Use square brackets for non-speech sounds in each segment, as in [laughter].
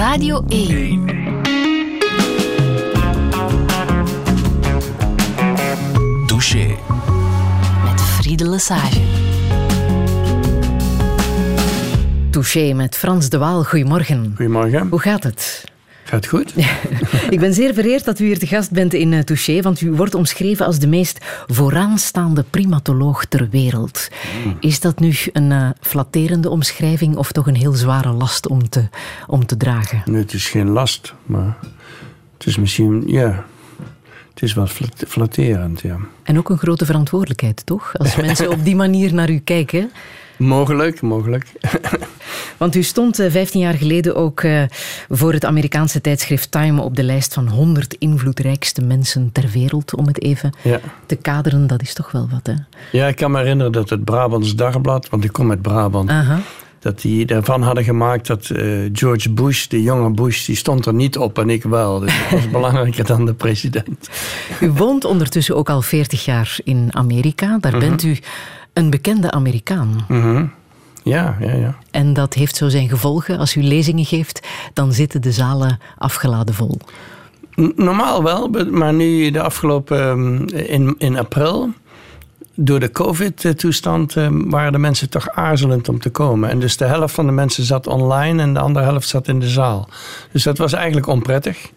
Radio 1. Touché. Met Friede Lesage. Touché met Frans de Waal. Goedemorgen. Goedemorgen. Hoe gaat het? Gaat goed? [laughs] Ik ben zeer vereerd dat u hier te gast bent in uh, Touché, want u wordt omschreven als de meest vooraanstaande primatoloog ter wereld. Hmm. Is dat nu een uh, flatterende omschrijving of toch een heel zware last om te, om te dragen? Nee, het is geen last, maar het is misschien, ja, het is wat flatterend, ja. En ook een grote verantwoordelijkheid, toch? Als [laughs] mensen op die manier naar u kijken. Mogelijk, mogelijk. [laughs] Want u stond 15 jaar geleden ook uh, voor het Amerikaanse tijdschrift Time op de lijst van 100 invloedrijkste mensen ter wereld, om het even ja. te kaderen. Dat is toch wel wat, hè? Ja, ik kan me herinneren dat het Brabants Dagblad, want ik kom uit Brabant, Aha. dat die ervan hadden gemaakt dat uh, George Bush, de jonge Bush, die stond er niet op en ik wel. Dus dat was [laughs] belangrijker dan de president. U woont ondertussen ook al 40 jaar in Amerika. Daar Mhm. bent u een bekende Amerikaan. Mm -hmm. Ja, ja, ja. En dat heeft zo zijn gevolgen. Als u lezingen geeft, dan zitten de zalen afgeladen vol. Normaal wel, maar nu de afgelopen in, in april, door de COVID-toestand, waren de mensen toch aarzelend om te komen. En dus de helft van de mensen zat online en de andere helft zat in de zaal. Dus dat was eigenlijk onprettig.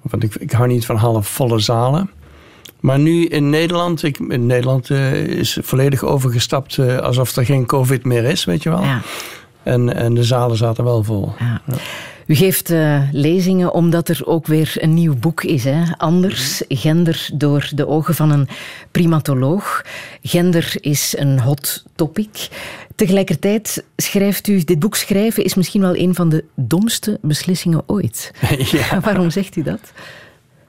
Want ik, ik hou niet van halfvolle zalen. Maar nu in Nederland, ik, in Nederland uh, is volledig overgestapt uh, alsof er geen COVID meer is, weet je wel. Ja. En, en de zalen zaten wel vol. Ja. Ja. U geeft uh, lezingen omdat er ook weer een nieuw boek is. Hè? Anders, gender door de ogen van een primatoloog. Gender is een hot topic. Tegelijkertijd schrijft u, dit boek schrijven is misschien wel een van de domste beslissingen ooit. [laughs] ja. Waarom zegt u dat?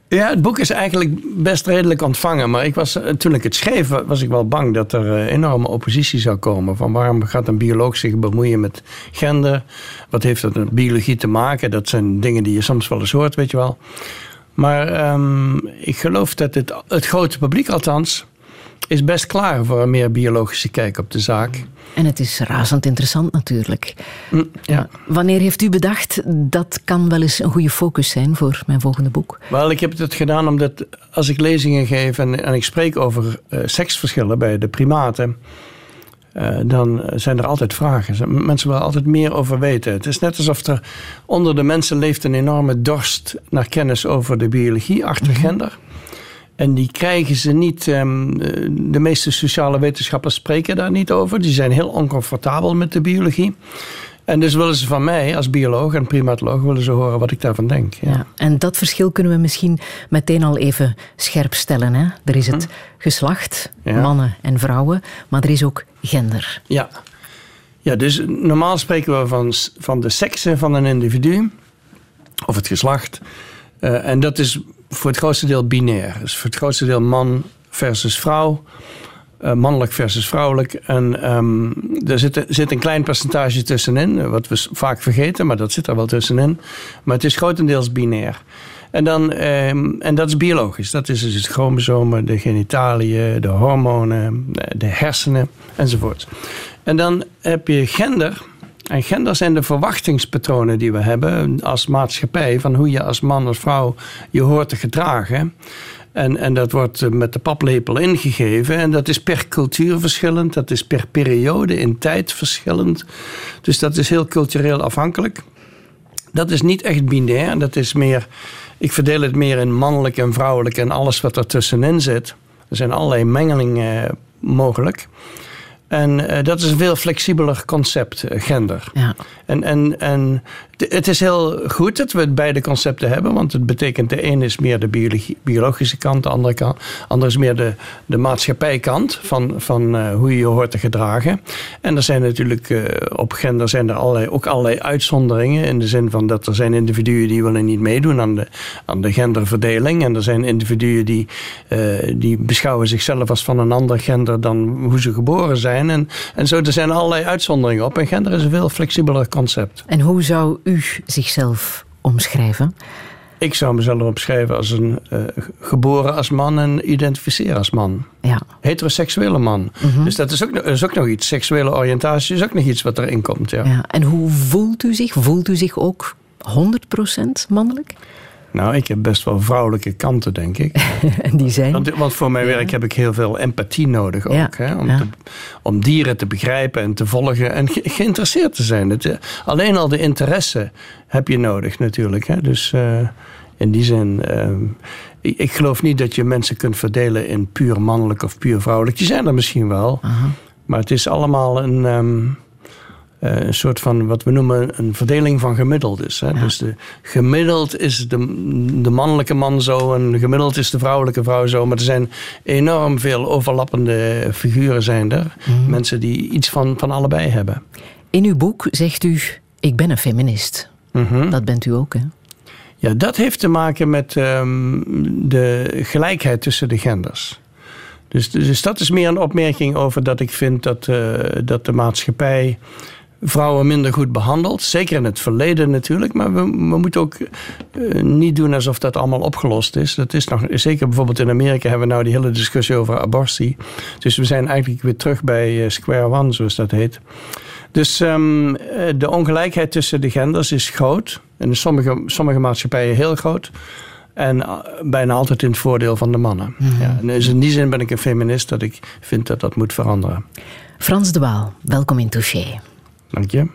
Ja, het boek is eigenlijk best redelijk ontvangen. Maar ik was, toen ik het schreef, was ik wel bang dat er enorme oppositie zou komen. Van waarom gaat een bioloog zich bemoeien met gender? Wat heeft dat met biologie te maken? Dat zijn dingen die je soms wel eens hoort, weet je wel. Maar um, ik geloof dat het, het grote publiek althans is best klaar voor een meer biologische kijk op de zaak. En het is razend interessant natuurlijk. Mm, ja. Wanneer heeft u bedacht dat kan wel eens een goede focus zijn voor mijn volgende boek? Wel, ik heb het gedaan omdat als ik lezingen geef en, en ik spreek over uh, seksverschillen bij de primaten. Uh, dan zijn er altijd vragen. Mensen willen altijd meer over weten. Het is net alsof er onder de mensen leeft een enorme dorst naar kennis over de biologie achter gender. En die krijgen ze niet. Um, de meeste sociale wetenschappers spreken daar niet over. Die zijn heel oncomfortabel met de biologie. En dus willen ze van mij als bioloog en primatoloog willen ze horen wat ik daarvan denk. Ja. ja en dat verschil kunnen we misschien meteen al even scherp stellen. Hè? Er is het geslacht, ja. mannen en vrouwen, maar er is ook gender. Ja, ja dus normaal spreken we van, van de seksen van een individu, of het geslacht. Uh, en dat is voor het grootste deel binair. Dus voor het grootste deel man versus vrouw. Uh, mannelijk versus vrouwelijk. En um, er zit, zit, een klein percentage tussenin, wat we vaak vergeten, maar dat zit er wel tussenin. Maar het is grotendeels binair. En, dan, um, en dat is biologisch. Dat is dus het chromosomen, de genitaliën, de hormonen, de hersenen enzovoort. En dan heb je gender. En gender zijn de verwachtingspatronen die we hebben als maatschappij. Van hoe je als man of vrouw je hoort te gedragen. En, en dat wordt met de paplepel ingegeven. En dat is per cultuur verschillend. Dat is per periode in tijd verschillend. Dus dat is heel cultureel afhankelijk. Dat is niet echt binair. Dat is meer. Ik verdeel het meer in mannelijk en vrouwelijk en alles wat er tussenin zit. Er zijn allerlei mengelingen uh, mogelijk. En uh, dat is een veel flexibeler concept, uh, gender. Ja. En, en, en het is heel goed dat we beide concepten hebben, want het betekent de een is meer de biologische kant, de andere, kant, is meer de, de maatschappijkant van, van uh, hoe je je hoort te gedragen. En er zijn natuurlijk uh, op gender zijn er allerlei, ook allerlei uitzonderingen, in de zin van dat er zijn individuen die willen niet meedoen aan de, aan de genderverdeling. En er zijn individuen die, uh, die beschouwen zichzelf als van een ander gender dan hoe ze geboren zijn. En, en zo, er zijn allerlei uitzonderingen op. En gender is een veel flexibeler concept. En hoe zou u zichzelf omschrijven? Ik zou mezelf omschrijven als een uh, geboren als man en identificeren als man. Ja. Heteroseksuele man. Mhm. Dus dat is, ook, is ook nog iets. Seksuele oriëntatie is ook nog iets wat erin komt. Ja. ja. En hoe voelt u zich? Voelt u zich ook 100% mannelijk? Nou, ik heb best wel vrouwelijke kanten, denk ik. en [laughs] die zijn? Want, want voor mijn werk heb ik heel veel empathie nodig ook. Ja, Hè? Om, ja. te- om dieren te begrijpen en te volgen en ge- geïnteresseerd te zijn. Het, eh, alleen al de interesse heb je nodig natuurlijk. Hè? Dus eh, in die zin, ehm, ik, ik geloof niet dat je mensen kunt verdelen in puur mannelijk of puur vrouwelijk. Die zijn er misschien wel. Maar het is allemaal een, ehm, eh, een soort van wat we noemen een verdeling van gemiddeldes. Hè? Dus de, gemiddeld is de, de mannelijke man zo en gemiddeld is de vrouwelijke vrouw zo. Maar er zijn enorm veel overlappende figuren zijn er. Mensen die iets van, van allebei hebben. In uw boek zegt u, ik ben een feminist. Mhm. Dat bent u ook, hè? Ja, dat heeft te maken met ehm, de gelijkheid tussen de genders. Dus, dus dat is meer een opmerking over dat ik vind dat, eh, dat de maatschappij vrouwen minder goed behandelt. Zeker in het verleden natuurlijk. Maar we, we moeten ook eh, niet doen alsof dat allemaal opgelost is. Dat is nog, zeker bijvoorbeeld in Amerika hebben we nou die hele discussie over abortie. Dus we zijn eigenlijk weer terug bij eh, square one, zoals dat heet. Dus ehm, eh, de ongelijkheid tussen de genders is groot. En in sommige, sommige maatschappijen heel groot. En bijna altijd in het voordeel van de mannen. Ja, en dus in die zin ben ik een feminist dat ik vind dat dat moet veranderen. Frans de Waal, welkom in Touché. Dank je.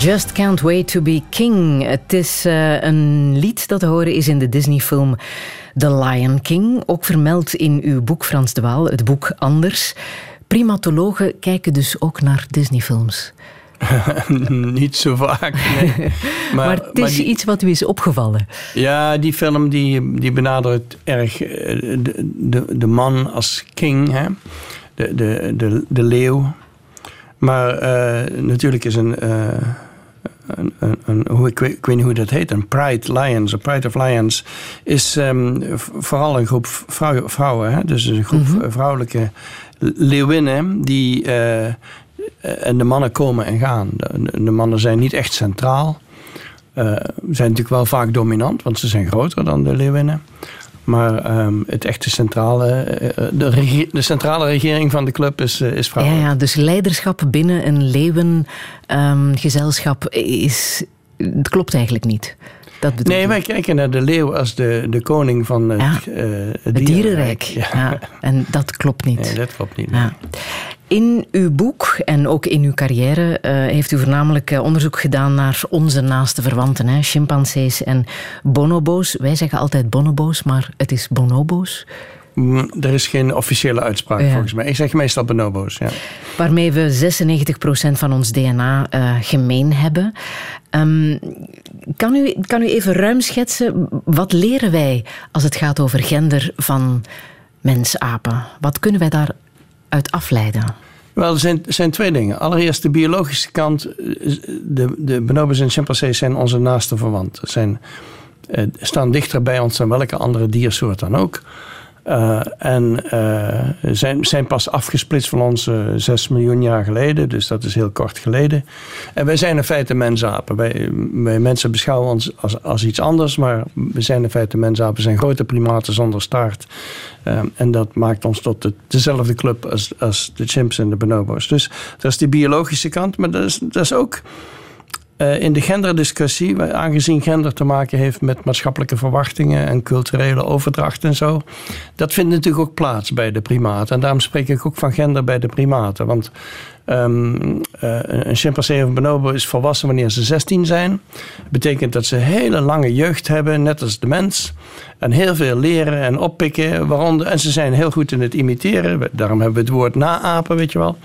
Just can't wait to be king. Het is eh, een lied dat te horen is in de Disney-film The Lion King. Ook vermeld in uw boek, Frans de Waal, het boek Anders. Primatologen kijken dus ook naar Disney-films. [laughs] Niet zo vaak. Nee. [laughs] Maar, het is die- iets wat u is opgevallen. Ja, die film die, die benadert erg eh, de, de, de man als king, hè? De, de, de, de leeuw. Maar eh, natuurlijk is een, een, een, een- hoe, ik, weet, ik weet niet hoe dat heet, een Pride Lions, een Pride of Lions, is ehm, vooral een groep vrouw- vrouwen. Hè? Dus een groep vrouwelijke leeuwinnen die. eh, en de mannen komen en gaan. De, de mannen zijn niet echt centraal. zijn natuurlijk wel vaak dominant, want ze zijn groter dan de leeuwinnen. Maar ehm, het echte centrale, eh, de, regie- de centrale regering van de club is, eh, is Ja, vrouwelijk. ja, dus leiderschap binnen een leeuwengezelschap is... Het klopt eigenlijk niet. Dat bedoel Nee, je. wij kijken naar de leeuw als de, de koning van het, Ja, eh, het Het dierenrijk. Ja. Ja. en dat klopt niet. Nee, dat klopt niet. Ja. In uw boek en ook in uw carrière eh, heeft u voornamelijk eh, onderzoek gedaan naar onze naaste verwanten, hè, chimpansees en bonobo's. Wij zeggen altijd bonobo's, maar het is bonobo's, Mm, Er is geen officiële uitspraak Ja. volgens mij. Ik zeg meestal bonobo's. Ja. waarmee we 96% van ons DNA eh, gemeen hebben. Ehm, kan, u, kan u even ruim schetsen, wat leren wij als het gaat over gender van mens-apen? Wat kunnen wij daaruit afleiden? Wel, er zijn, zijn twee dingen. Allereerst de biologische kant. eh, De, de bonobos en chimpansees zijn onze naaste verwanten. Zijn, eh, staan dichter bij ons dan welke andere diersoort dan ook. Eh, en eh, zijn, zijn pas afgesplitst van ons eh, zes miljoen jaar geleden. Dus dat is heel kort geleden. En wij zijn in feite mensapen. Wij, mensen beschouwen ons als, als iets anders. Maar we zijn in feite mensapen. We zijn grote primaten zonder staart. En dat maakt ons tot de, dezelfde club als, als de chimps en de bonobo's. Dus dat is die biologische kant. Maar dat is, dat is ook eh, in de genderdiscussie, aangezien gender te maken heeft met maatschappelijke verwachtingen en culturele overdracht en zo. Dat vindt natuurlijk ook plaats bij de primaten. En daarom spreek ik ook van gender bij de primaten. Want ehm, eh, een chimpansee of bonobo is volwassen wanneer ze 16 zijn. Dat betekent dat ze hele lange jeugd hebben, net als de mens. En heel veel leren en oppikken. Waaronder, en ze zijn heel goed in het imiteren. Daarom hebben we het woord naapen, weet je wel.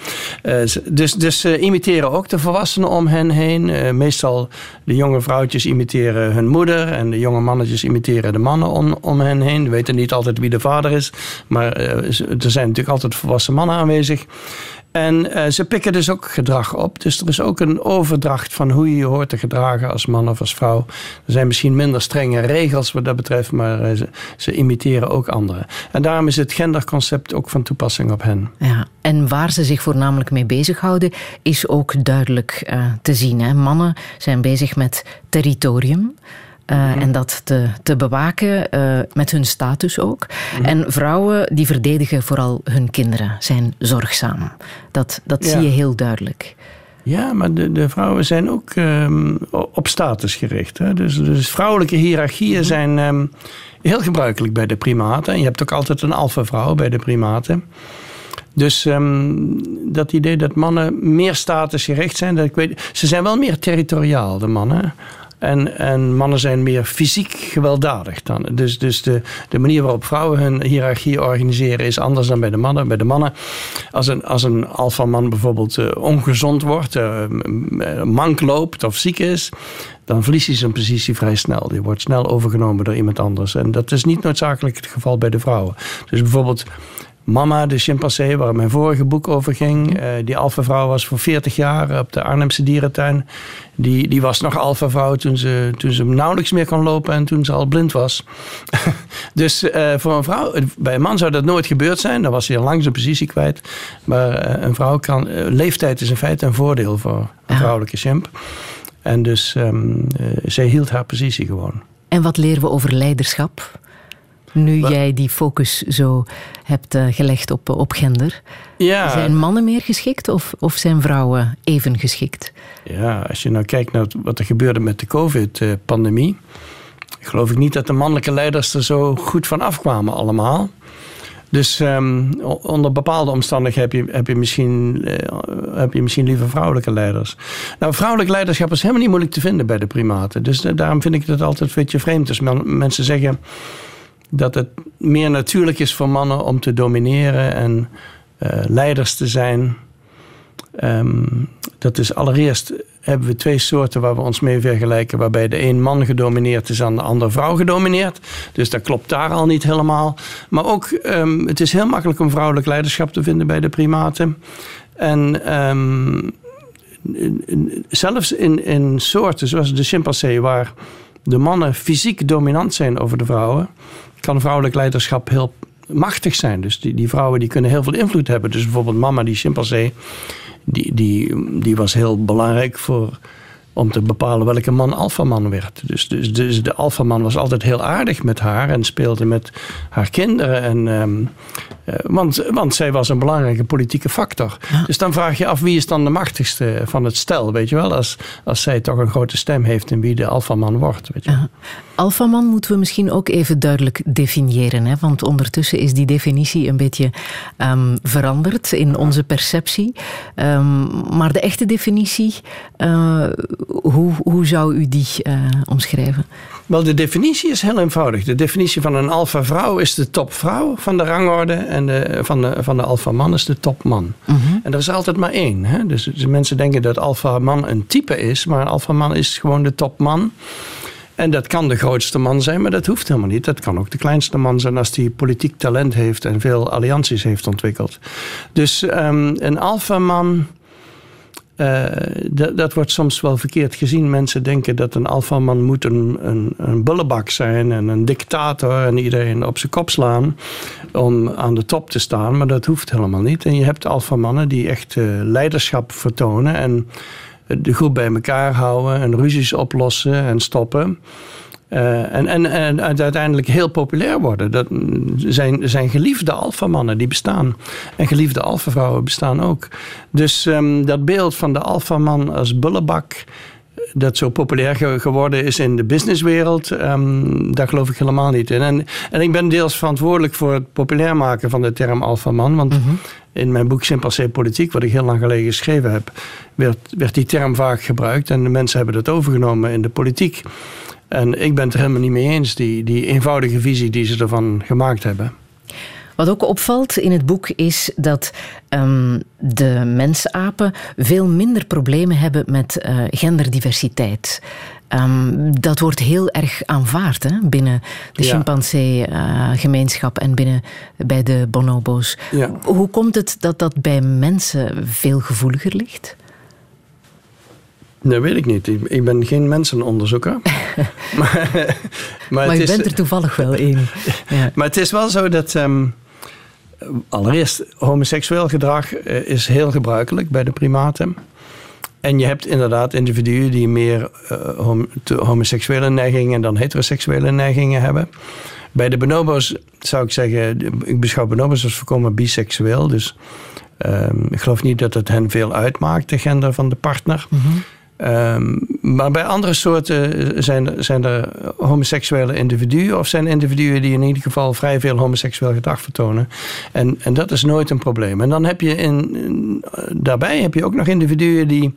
Eh, dus, dus ze imiteren ook de volwassenen om hen heen. Eh, meestal de jonge vrouwtjes imiteren hun moeder. En de jonge mannetjes imiteren de mannen om, om hen heen. We weten niet altijd wie de vader is. Maar er zijn natuurlijk altijd volwassen mannen aanwezig. En eh, ze pikken dus ook gedrag op. Dus er is ook een overdracht van hoe je je hoort te gedragen als man of als vrouw. Er zijn misschien minder strenge regels wat dat betreft, maar eh, ze, imiteren ook anderen. En daarom is het genderconcept ook van toepassing op hen. Ja, en waar ze zich voornamelijk mee bezighouden, is ook duidelijk eh, te zien. Hè. Mannen zijn bezig met territorium. Eh, En dat te, te bewaken eh, met hun status ook. En vrouwen die verdedigen vooral hun kinderen, zijn zorgzaam. Dat, dat Ja. zie je heel duidelijk. Ja, maar de, de vrouwen zijn ook ehm, op status gericht. Hè? Dus, dus vrouwelijke hiërarchieën zijn ehm, heel gebruikelijk bij de primaten. En je hebt ook altijd een alfa-vrouw bij de primaten. Dus ehm, dat idee dat mannen meer statusgericht zijn, dat ik weet, ze zijn wel meer territoriaal, de mannen. En, en mannen zijn meer fysiek gewelddadig dan. Dus, dus de, de manier waarop vrouwen hun hiërarchie organiseren is anders dan bij de mannen. Bij de mannen, als een, als een alfaman bijvoorbeeld eh, ongezond wordt, eh, mank loopt of ziek is, dan verliest hij zijn positie vrij snel. Die wordt snel overgenomen door iemand anders. En dat is niet noodzakelijk het geval bij de vrouwen. Dus bijvoorbeeld Mama, de chimpansee, waar mijn vorige boek over ging. eh, die alfavrouw was voor 40 jaar op de Arnhemse dierentuin. Die, die was nog alfavrouw toen ze, toen ze nauwelijks meer kon lopen en toen ze al blind was. [laughs] dus eh, voor een vrouw, bij een man zou dat nooit gebeurd zijn. Dan was hij al lang zijn positie kwijt. Maar eh, een vrouw kan, eh, leeftijd is in feite een voordeel voor een vrouwelijke chimp. En dus eh, zij hield haar positie gewoon. En wat leren we over leiderschap? Nu jij die focus zo hebt eh, gelegd op, op gender. Ja, Zijn mannen meer geschikt of, of zijn vrouwen even geschikt? Ja, als je nou kijkt naar wat er gebeurde met de COVID-pandemie. geloof ik niet dat de mannelijke leiders er zo goed van afkwamen allemaal. Dus ehm, onder bepaalde omstandigheden heb je, heb, je misschien, eh, heb je misschien liever vrouwelijke leiders. Nou, vrouwelijk leiderschap is helemaal niet moeilijk te vinden bij de primaten. Dus eh, daarom vind ik dat altijd een beetje vreemd. Dus men- mensen zeggen dat het meer natuurlijk is voor mannen om te domineren en eh, leiders te zijn. Ehm, dat is allereerst hebben we twee soorten waar we ons mee vergelijken, waarbij de een man gedomineerd is en de ander vrouw gedomineerd. Dus dat klopt daar al niet helemaal. Maar ook, ehm, het is heel makkelijk om vrouwelijk leiderschap te vinden bij de primaten. En ehm, zelfs in, in soorten zoals de chimpansee, waar de mannen fysiek dominant zijn over de vrouwen, kan vrouwelijk leiderschap heel machtig zijn. Dus die, die vrouwen die kunnen heel veel invloed hebben. Dus bijvoorbeeld mama, die chimpansee, die, die, die was heel belangrijk voor om te bepalen welke man alfaman werd. Dus, dus, dus de alfaman was altijd heel aardig met haar en speelde met haar kinderen. En, ehm, eh, want, want zij was een belangrijke politieke factor. Dus dan vraag je af wie is dan de machtigste van het stel, weet je wel? Als, als zij toch een grote stem heeft in wie de alfaman wordt. Weet je wel. Alfaman moeten we misschien ook even duidelijk definiëren. Hè? Want ondertussen is die definitie een beetje ehm, veranderd in onze perceptie. Ehm, maar de echte definitie, eh, hoe, hoe zou u die eh, omschrijven? Wel, de definitie is heel eenvoudig. De definitie van een alfa-vrouw is de topvrouw van de rangorde. En de, van de, van de alfa-man is de topman. En er is altijd maar één. Hè? Dus, dus mensen denken dat alfa-man een type is. Maar een alfa-man is gewoon de topman. En dat kan de grootste man zijn, maar dat hoeft helemaal niet. Dat kan ook de kleinste man zijn als die politiek talent heeft en veel allianties heeft ontwikkeld. Dus ehm, een alfaman, eh, dat, wordt soms wel verkeerd gezien. Mensen denken dat een alfaman moet een, een, een bullebak zijn en een dictator en iedereen op zijn kop slaan om aan de top te staan. Maar dat hoeft helemaal niet. En je hebt alfamannen die echt eh, leiderschap vertonen en de groep bij elkaar houden en ruzies oplossen en stoppen. Eh, en, en, en uiteindelijk heel populair worden. Dat zijn, zijn geliefde alfamannen die bestaan. En geliefde alfavrouwen bestaan ook. Dus ehm, dat beeld van de alfaman als bullebak dat zo populair ge- geworden is in de businesswereld, ehm, daar geloof ik helemaal niet in. En, en ik ben deels verantwoordelijk voor het populair maken van de term alfaman. Want in mijn boek Simpel C Politiek, wat ik heel lang geleden geschreven heb, werd, werd die term vaak gebruikt. En de mensen hebben dat overgenomen in de politiek. En ik ben het er helemaal niet mee eens, die, die eenvoudige visie die ze ervan gemaakt hebben. Wat ook opvalt in het boek is dat ehm, de mensapen veel minder problemen hebben met eh, genderdiversiteit. Ehm, dat wordt heel erg aanvaard hè, binnen de Ja. chimpansee-gemeenschap en binnen bij de bonobo's. Ja. Hoe komt het dat dat bij mensen veel gevoeliger ligt? Dat weet ik niet. Ik, ben geen mensenonderzoeker. [laughs] maar, maar, Maar het u is, bent er toevallig wel in. Ja. [laughs] maar het is wel zo dat. ehm, allereerst, homoseksueel gedrag eh, is heel gebruikelijk bij de primaten. En je hebt inderdaad individuen die meer eh, hom- homoseksuele neigingen dan heteroseksuele neigingen hebben. Bij de bonobo's zou ik zeggen, ik beschouw bonobo's als voorkomen biseksueel. Dus ehm, ik geloof niet dat het hen veel uitmaakt, de gender van de partner. Ehm, maar bij andere soorten zijn, zijn er homoseksuele individuen of zijn individuen die in ieder geval vrij veel homoseksueel gedrag vertonen. En, en dat is nooit een probleem. En dan heb je in, daarbij heb je ook nog individuen die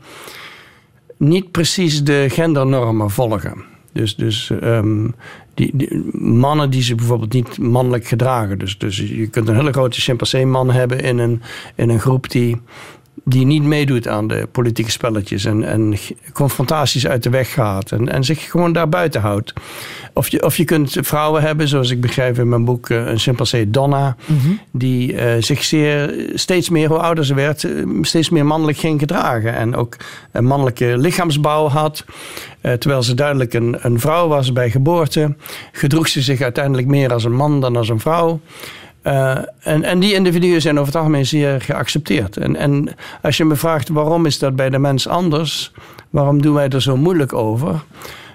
niet precies de gendernormen volgen. Dus, dus ehm, die, die- mannen die zich bijvoorbeeld niet mannelijk gedragen. Dus, dus je kunt een hele grote chimpansee-man hebben in een, in een groep die, die niet meedoet aan de politieke spelletjes en, en confrontaties uit de weg gaat en, en zich gewoon daar buiten houdt. Of je, of je kunt vrouwen hebben, zoals ik beschrijf in mijn boek, eh, een chimpansee Donna, die eh, zich zeer, steeds meer, hoe ouder ze werd, eh, steeds meer mannelijk ging gedragen. En ook een mannelijke lichaamsbouw had. Terwijl ze duidelijk een, een vrouw was bij geboorte, gedroeg ze zich uiteindelijk meer als een man dan als een vrouw. Eh, en, en die individuen zijn over het algemeen zeer geaccepteerd. En, en als je me vraagt waarom is dat bij de mens anders, waarom doen wij er zo moeilijk over?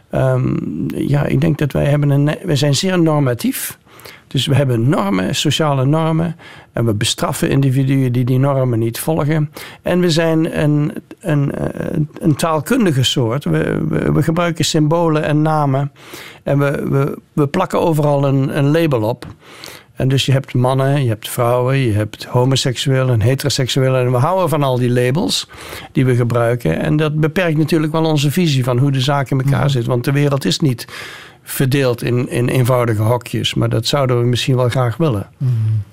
Ehm, ja, ik denk dat wij hebben een, zijn zeer normatief. Dus we hebben normen, sociale normen. En we bestraffen individuen die die normen niet volgen. En we zijn een, een, een taalkundige soort. We, we, we gebruiken symbolen en namen. En we, we, we plakken overal een, een label op. En dus je hebt mannen, je hebt vrouwen, je hebt homoseksuelen en heteroseksuelen. En we houden van al die labels die we gebruiken. En dat beperkt natuurlijk wel onze visie van hoe de zaak in elkaar zit. Want de wereld is niet verdeeld in, in eenvoudige hokjes. Maar dat zouden we misschien wel graag willen. De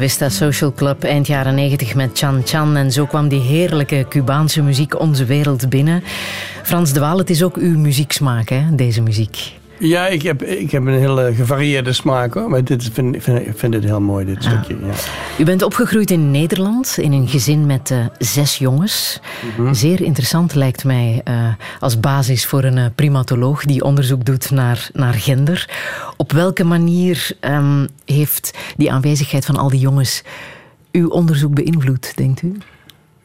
Vista Social Club eind jaren 90 met Chan Chan. En zo kwam die heerlijke Cubaanse muziek onze wereld binnen. Frans de Waal, het is ook uw muzieksmaak, hè, deze muziek. Ja, ik heb, ik heb een hele gevarieerde smaak hoor. Maar dit vind, ik vind, het heel mooi, dit stukje. Ja. U bent opgegroeid in Nederland, in een gezin met eh, zes jongens. Zeer interessant lijkt mij eh, als basis voor een eh, primatoloog die onderzoek doet naar, naar gender. Op welke manier ehm, die aanwezigheid van al die jongens uw onderzoek beïnvloed, denkt u?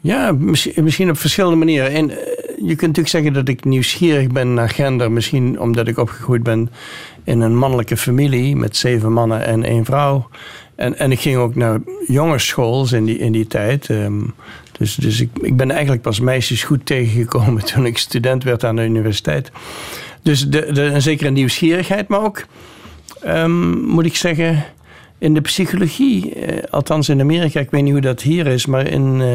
Ja, misschien, misschien op verschillende manieren. En eh, je kunt natuurlijk zeggen dat ik nieuwsgierig ben naar gender. Misschien omdat ik opgegroeid ben in een mannelijke familie met zeven mannen en één vrouw. En, en ik ging ook naar jongensschool in die, in die tijd. Ehm, dus dus ik, ik ben eigenlijk pas meisjes goed tegengekomen [laughs] toen ik student werd aan de universiteit. Dus de, de, een zekere nieuwsgierigheid, maar ook, ehm, moet ik zeggen, in de psychologie, eh, althans in Amerika, ik weet niet hoe dat hier is, maar in, eh,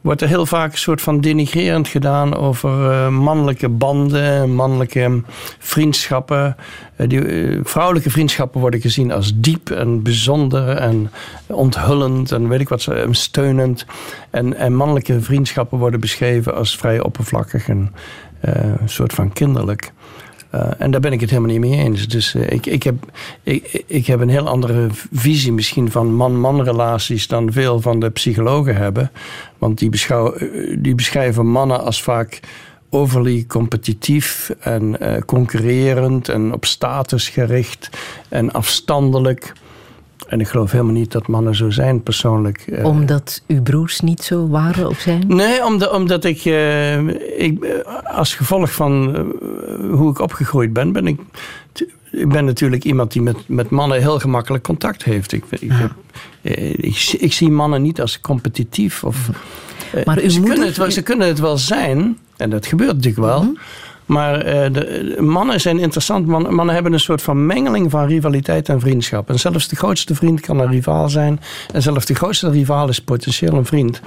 wordt er heel vaak een soort van denigrerend gedaan over eh, mannelijke banden, mannelijke vriendschappen. Die, vrouwelijke vriendschappen worden gezien als diep en bijzonder en onthullend en weet ik wat, steunend. En, en mannelijke vriendschappen worden beschreven als vrij oppervlakkig en een soort van kinderlijk. Uh, en daar ben ik het helemaal niet mee eens. Dus uh, ik, ik, heb, ik, ik heb een heel andere visie misschien van man-man relaties dan veel van de psychologen hebben. Want die, beschouw, die beschrijven mannen als vaak overly competitief en concurrerend en op status gericht en afstandelijk. En ik geloof helemaal niet dat mannen zo zijn, persoonlijk. Uh, Omdat uw broers niet zo waren of zijn? Nee, omdat, omdat ik, uh, ik. Als gevolg van hoe ik opgegroeid ben, ben ik. Ik ben natuurlijk iemand die met, met mannen heel gemakkelijk contact heeft. Ik, ik, Ja. eh, ik, ik zie mannen niet als competitief. Of, eh, Maar ze, moeder- kunnen het wel, ze kunnen het wel zijn, en dat gebeurt natuurlijk wel. Mhm. Maar eh, de, mannen zijn interessant. Man- mannen hebben een soort van mengeling van rivaliteit en vriendschap. En zelfs de grootste vriend kan een rivaal zijn. En zelfs de grootste rivaal is potentieel een vriend.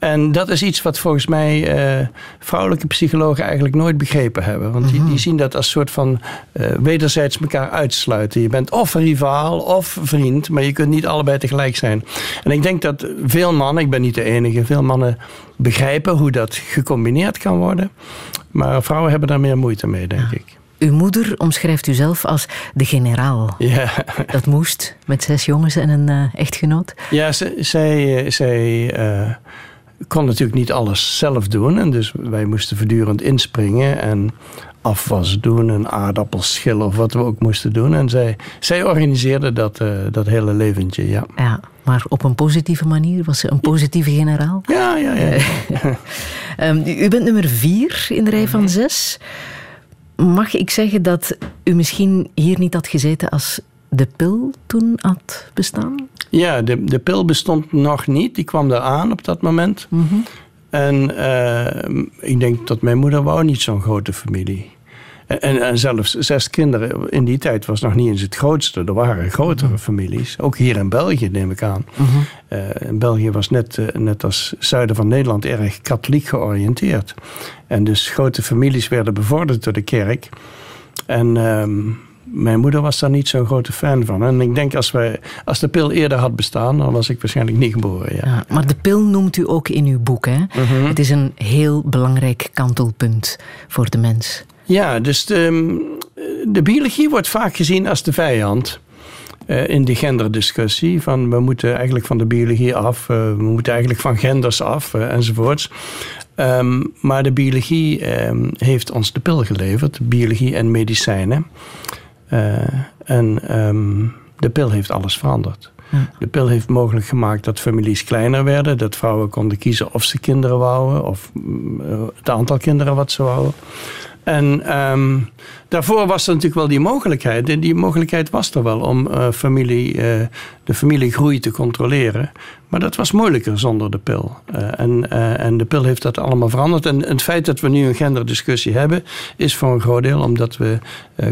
En dat is iets wat volgens mij eh, vrouwelijke psychologen eigenlijk nooit begrepen hebben. Want die, die zien dat als soort van eh, wederzijds elkaar uitsluiten. Je bent of een rivaal of vriend, maar je kunt niet allebei tegelijk zijn. En ik denk dat veel mannen, ik ben niet de enige, veel mannen begrijpen hoe dat gecombineerd kan worden. Maar vrouwen hebben daar meer moeite mee, denk ik. Uw moeder omschrijft u zelf als de generaal. Ja, Dat moest met zes jongens en een eh, echtgenoot. ja zij, zij, eh, kon natuurlijk niet alles zelf doen. En dus wij moesten voortdurend inspringen en afwas doen en aardappels schillen of wat we ook moesten doen. En zij, zij organiseerde dat, eh, dat hele leventje, ja. Ja, maar op een positieve manier was ze een positieve generaal. Ja, ja, ja. [laughs] Ehm, u u bent nummer vier in de rij van zes. Mag ik zeggen dat u misschien hier niet had gezeten als de pil toen had bestaan? Ja, de, de pil bestond nog niet. Die kwam eraan op dat moment. En eh, ik denk dat mijn moeder wou niet zo'n grote familie. En, en zelfs zes kinderen in die tijd was nog niet eens het grootste. Er waren grotere families. Ook hier in België, neem ik aan. Eh, in België was net, eh, net als zuiden van Nederland erg katholiek georiënteerd. En dus grote families werden bevorderd door de kerk. En ehm, mijn moeder was daar niet zo'n grote fan van. En ik denk als, wij, als de pil eerder had bestaan, dan was ik waarschijnlijk niet geboren. Ja. Ja, maar de pil noemt u ook in uw boek. Hè? Het is een heel belangrijk kantelpunt voor de mens. Ja, dus de, de biologie wordt vaak gezien als de vijand. eh, in die genderdiscussie. Van we moeten eigenlijk van de biologie af, eh, we moeten eigenlijk van genders af eh, enzovoorts. Ehm, maar de biologie ehm, heeft ons de pil geleverd, biologie en medicijnen. Eh, en ehm, de pil heeft alles veranderd. De pil heeft mogelijk gemaakt dat families kleiner werden, dat vrouwen konden kiezen of ze kinderen wouden of mm, eh, het aantal kinderen wat ze wouden. En ehm, daarvoor was er natuurlijk wel die mogelijkheid. En die mogelijkheid was er wel om eh, familie, de familiegroei te controleren. Maar dat was moeilijker zonder de pil. Eh, en, eh, en de pil heeft dat allemaal veranderd. En het feit dat we nu een genderdiscussie hebben, is voor een groot deel omdat we eh,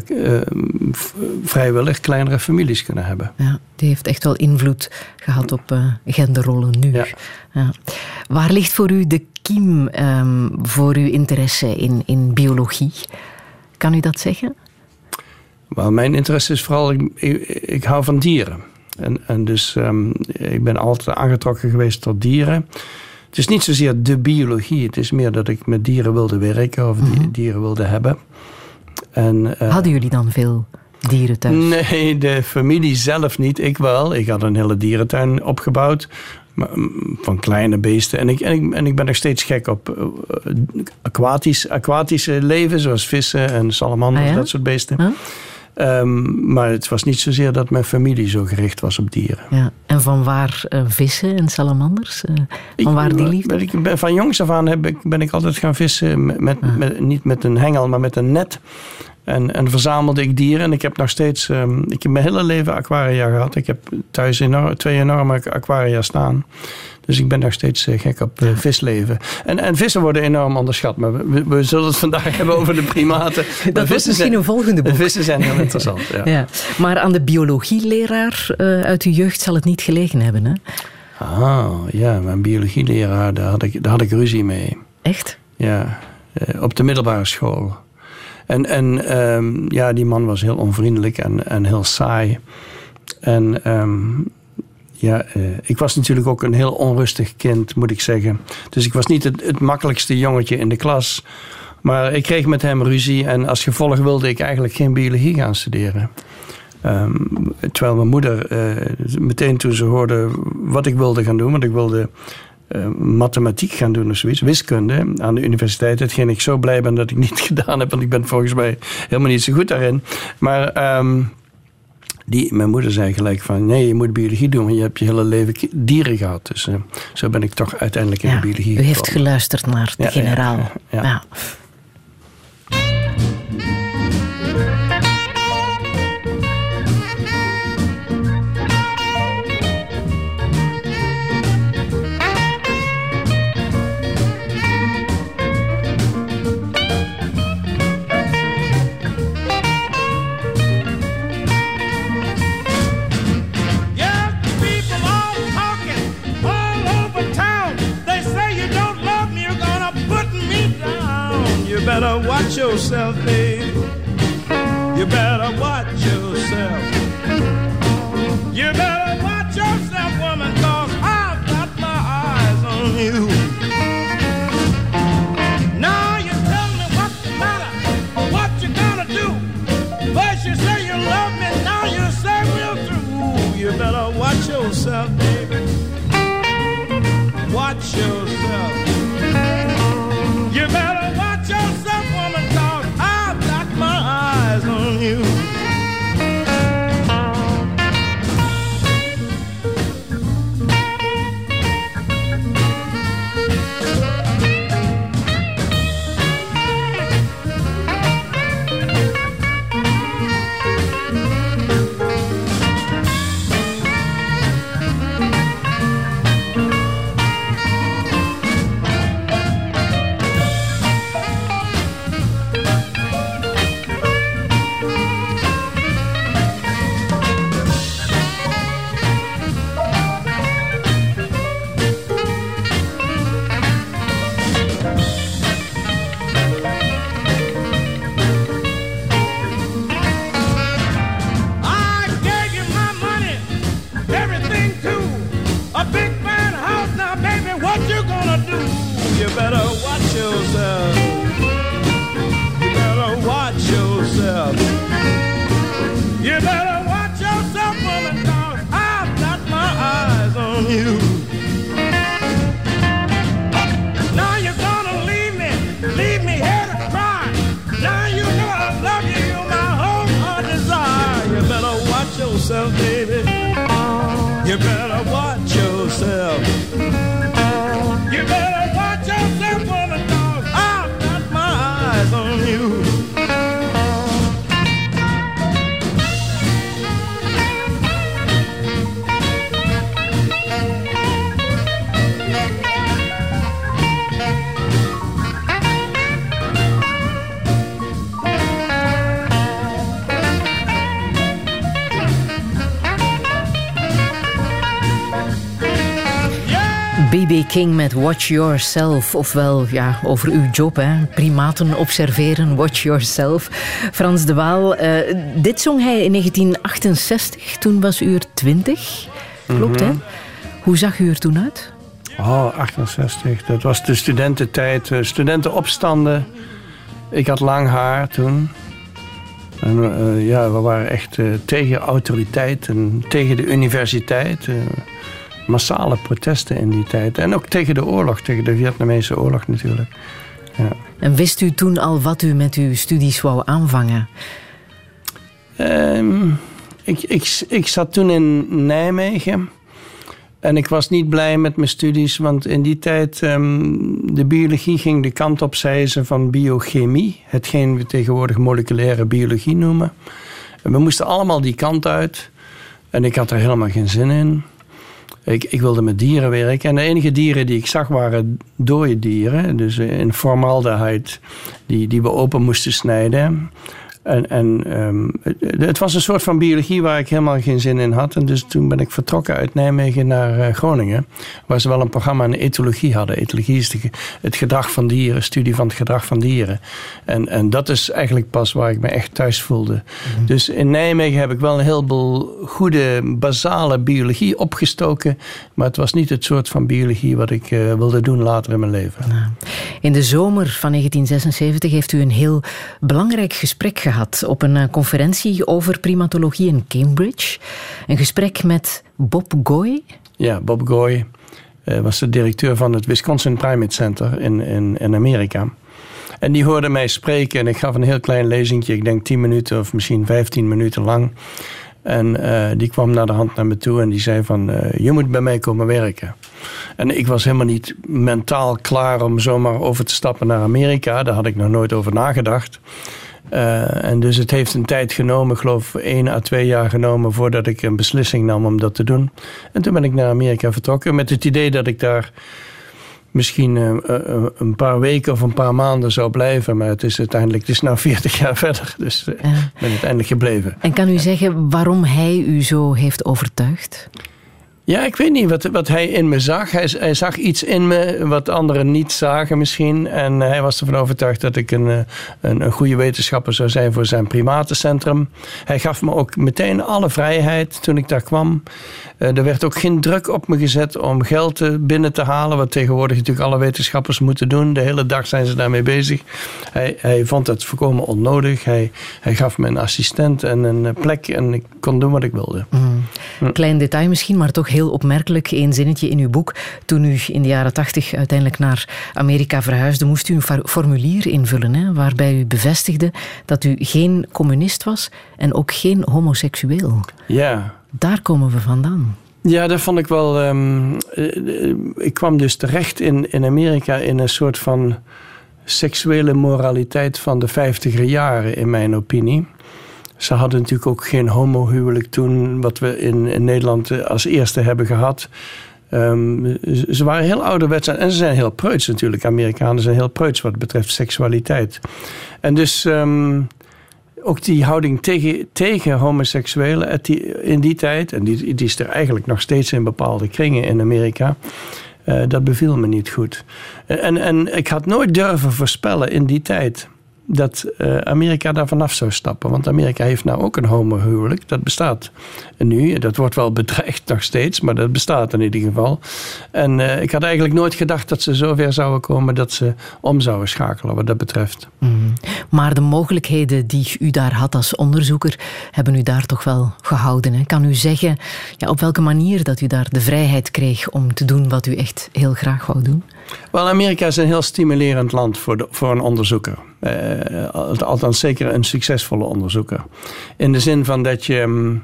vrijwillig kleinere families kunnen hebben. Ja, die heeft echt wel invloed gehad op genderrollen nu. Ja. Ja. Waar ligt voor u de kiem ehm, voor uw interesse in, in biologie? Kan u dat zeggen? Maar mijn interesse is vooral, ik, ik, ik hou van dieren. En, en dus ehm, ik ben altijd aangetrokken geweest tot dieren. Het is niet zozeer de biologie, het is meer dat ik met dieren wilde werken of die, dieren wilde hebben. En, eh, Hadden jullie dan veel dieren thuis? Nee, de familie zelf niet. Ik wel. Ik had een hele dierentuin opgebouwd. Van kleine beesten. En ik, en ik, en ik ben nog steeds gek op eh, aquatisch, aquatische leven. Zoals vissen en salamanders, Ah ja? dat soort beesten. Huh? Ehm, maar het was niet zozeer dat mijn familie zo gericht was op dieren. Ja. En van waar eh, vissen en salamanders? Eh, van Ik- waar die liefde? Ik ben, van jongs af aan heb ik, ben ik altijd gaan vissen. Met, met, Ah. met- niet met een hengel, maar met een net. En, en verzamelde ik dieren. En ik heb nog steeds... ehm, ik heb mijn hele leven aquaria gehad. Ik heb thuis enorm, twee enorme aquaria staan. Dus ik ben nog steeds eh, gek op eh, visleven. En, en vissen worden enorm onderschat. Maar we, we- we zullen het vandaag [laughs] hebben over de primaten. Dat vissen misschien een volgende boek. Vissen zijn heel interessant, ja. [laughs] Ja. Maar aan de biologieleraar eh, uit uw jeugd zal het niet gelegen hebben, hè? Ah, ja, mijn biologieleraar, daar had ik, daar had ik ruzie mee. Echt? Ja, op de middelbare school. En, en ehm, ja, die man was heel onvriendelijk en, en heel saai. En ehm, ja, eh, ik was natuurlijk ook een heel onrustig kind, moet ik zeggen. Dus ik was niet het, het makkelijkste jongetje in de klas. Maar ik kreeg met hem ruzie en als gevolg wilde ik eigenlijk geen biologie gaan studeren. Ehm, terwijl mijn moeder eh, meteen toen ze hoorde wat ik wilde gaan doen, want ik wilde eh, mathematiek gaan doen of zoiets, wiskunde aan de universiteit. Hetgeen ik zo blij ben dat ik niet [laughs] gedaan heb, want ik ben volgens mij helemaal niet zo goed daarin. Maar ehm, die, mijn moeder zei gelijk van nee, je moet biologie doen, want je hebt je hele leven dieren gehad. Dus eh, zo ben ik toch uiteindelijk in Ja, de biologie u heeft geluisterd naar de ja, generaal. ja. Yourself, babe. King met Watch Yourself, ofwel ja, over uw job, hè. primaten observeren, Watch Yourself. Frans de Waal, eh, dit zong hij in 1968, toen was u er 20, klopt hè? Hoe zag u er toen uit? Oh, 68. Dat was de studententijd. eh, Studentenopstanden. Ik had lang haar toen. En eh, ja, we waren echt tegen autoriteit en tegen de universiteit. Massale protesten in die tijd. En ook tegen de oorlog, tegen de Vietnamese oorlog natuurlijk. En wist u toen al wat u met uw studies wou aanvangen? Ehm, ik, ik, ik zat toen in Nijmegen. En ik was niet blij met mijn studies, want in die tijd ehm, de biologie ging de kant op, zei ze, van biochemie. Hetgeen we tegenwoordig moleculaire biologie noemen. En we moesten allemaal die kant uit. En ik had er helemaal geen zin in. Ik, ik wilde met dieren werken. En de enige dieren die ik zag waren dode dieren. Dus eh, in formaldehyde, die, die we open moesten snijden. En, en ehm, het, het was een soort van biologie waar ik helemaal geen zin in had. En dus toen ben ik vertrokken uit Nijmegen naar eh, Groningen. Waar ze wel een programma in etologie hadden. Etologie is de het gedrag van dieren, studie van het gedrag van dieren. En, en dat is eigenlijk pas waar ik me echt thuis voelde. Dus in Nijmegen heb ik wel een heleboel goede, basale biologie opgestoken. Maar het was niet het soort van biologie wat ik eh, wilde doen later in mijn leven. In de zomer van 1976 heeft u een heel belangrijk gesprek gehad op een eh, conferentie over primatologie in Cambridge. Een gesprek met Bob Goy. Ja, Bob Goy eh, was de directeur van het Wisconsin Primate Center in, in, in Amerika. En die hoorde mij spreken en ik gaf een heel klein lezingje, ik denk 10 minuten of misschien 15 minuten lang. En eh, die kwam naar de hand naar me toe en die zei van, je moet bij mij komen werken. En ik was helemaal niet mentaal klaar om zomaar over te stappen naar Amerika. Daar had ik nog nooit over nagedacht. Eh, en dus het heeft een tijd genomen, ik geloof één à twee jaar genomen voordat ik een beslissing nam om dat te doen. En toen ben ik naar Amerika vertrokken met het idee dat ik daar misschien eh, eh, een paar weken of een paar maanden zou blijven. Maar het is uiteindelijk, het is nu 40 jaar [laughs] verder, dus ik ben uiteindelijk gebleven. En kan u zeggen waarom hij u zo heeft overtuigd? Ja, ik weet niet wat, wat hij in me zag. Hij, hij zag iets in me wat anderen niet zagen misschien. En hij was ervan overtuigd dat ik een, eh, een, een goede wetenschapper zou zijn voor zijn primatencentrum. Hij gaf me ook meteen alle vrijheid toen ik daar kwam. Eh, er werd ook geen druk op me gezet om geld binnen te halen. Wat tegenwoordig natuurlijk alle wetenschappers moeten doen. De hele dag zijn ze daarmee bezig. Hij, hij vond het volkomen onnodig. Hij, hij gaf me een assistent en een plek. En ik kon doen wat ik wilde. Klein detail misschien, maar toch heel opmerkelijk. Eén zinnetje in uw boek. Toen u in de jaren tachtig uiteindelijk naar Amerika verhuisde, moest u een formulier invullen. Hè, waarbij u bevestigde dat u geen communist was en ook geen homoseksueel. Ja, Daar komen we vandaan. Ja, dat vond ik wel. ehm, eh, eh, ik kwam dus terecht in, in Amerika in een soort van seksuele moraliteit van de vijftiger jaren, in mijn opinie. Ze hadden natuurlijk ook geen homohuwelijk toen, wat we in, Nederland eh, als eerste hebben gehad. Ehm, ze- waren heel ouderwets en ze zijn heel preuts natuurlijk. Amerikanen zijn heel preuts wat betreft seksualiteit. En dus ehm, ook die houding tegen, tegen homoseksuelen in die tijd, en die, die is er eigenlijk nog steeds in bepaalde kringen in Amerika, eh, dat beviel me niet goed. En, en ik had nooit durven voorspellen in die tijd dat eh, Amerika daar vanaf zou stappen. Want Amerika heeft nou ook een homohuwelijk. Dat bestaat nu. Dat wordt wel [laughs] bedreigd nog steeds, maar dat bestaat in ieder geval. En eh, ik had eigenlijk nooit gedacht dat ze zover zouden komen dat ze om zouden schakelen wat dat betreft. Maar de mogelijkheden die u daar had als onderzoeker, hebben u daar toch wel gehouden. Hè? Kan u zeggen ja, op welke manier dat u daar de vrijheid kreeg om te doen wat u echt heel graag wou doen? Wel, Amerika is een heel stimulerend land voor, de, voor een onderzoeker. Eh, al- althans, zeker een succesvolle onderzoeker. In de zin van dat je.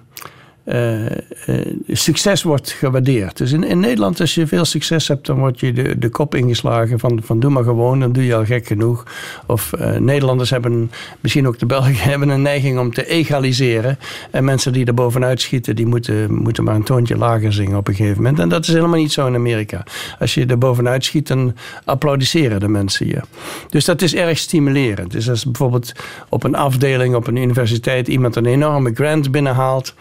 Eh, eh, succes wordt gewaardeerd. Dus in, in Nederland, als je veel succes hebt, dan word je de, de kop ingeslagen van, van doe maar gewoon, dan doe je al gek genoeg. Of eh, Nederlanders hebben, misschien ook de Belgen, [laughs] hebben een neiging om te egaliseren. En mensen die er bovenuit schieten, die moeten, moeten maar een toontje lager zingen op een gegeven moment. En dat is helemaal niet zo in Amerika. Als je er bovenuit schiet, dan applaudisseren de mensen je. Dus dat is erg stimulerend. Dus als bijvoorbeeld op een afdeling op een universiteit iemand een enorme grant binnenhaalt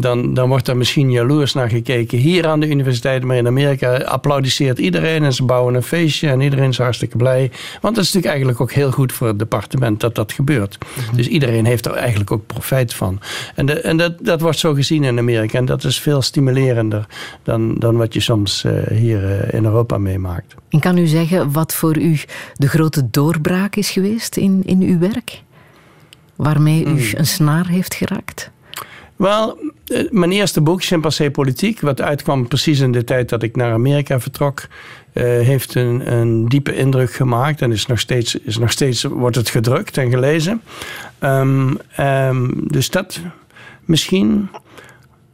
dan, dan wordt er misschien jaloers naar gekeken hier aan de universiteit. Maar in Amerika applaudisseert iedereen en ze bouwen een feestje en iedereen is hartstikke blij. Want dat is natuurlijk eigenlijk ook heel goed voor het departement dat dat gebeurt. Dus iedereen heeft er eigenlijk ook profijt van. En, de, en dat, dat wordt zo gezien in Amerika en dat is veel stimulerender dan, dan wat je soms eh, hier eh, in Europa meemaakt. En kan u zeggen wat voor u de grote doorbraak is geweest in, in uw werk? Waarmee u een snaar heeft geraakt? Wel, mijn eerste boek, Chimpansee Politiek, wat uitkwam precies in de tijd dat ik naar Amerika vertrok, eh, heeft een, een diepe indruk gemaakt en is nog steeds, is nog steeds wordt het gedrukt en gelezen. Ehm, ehm, dus dat misschien.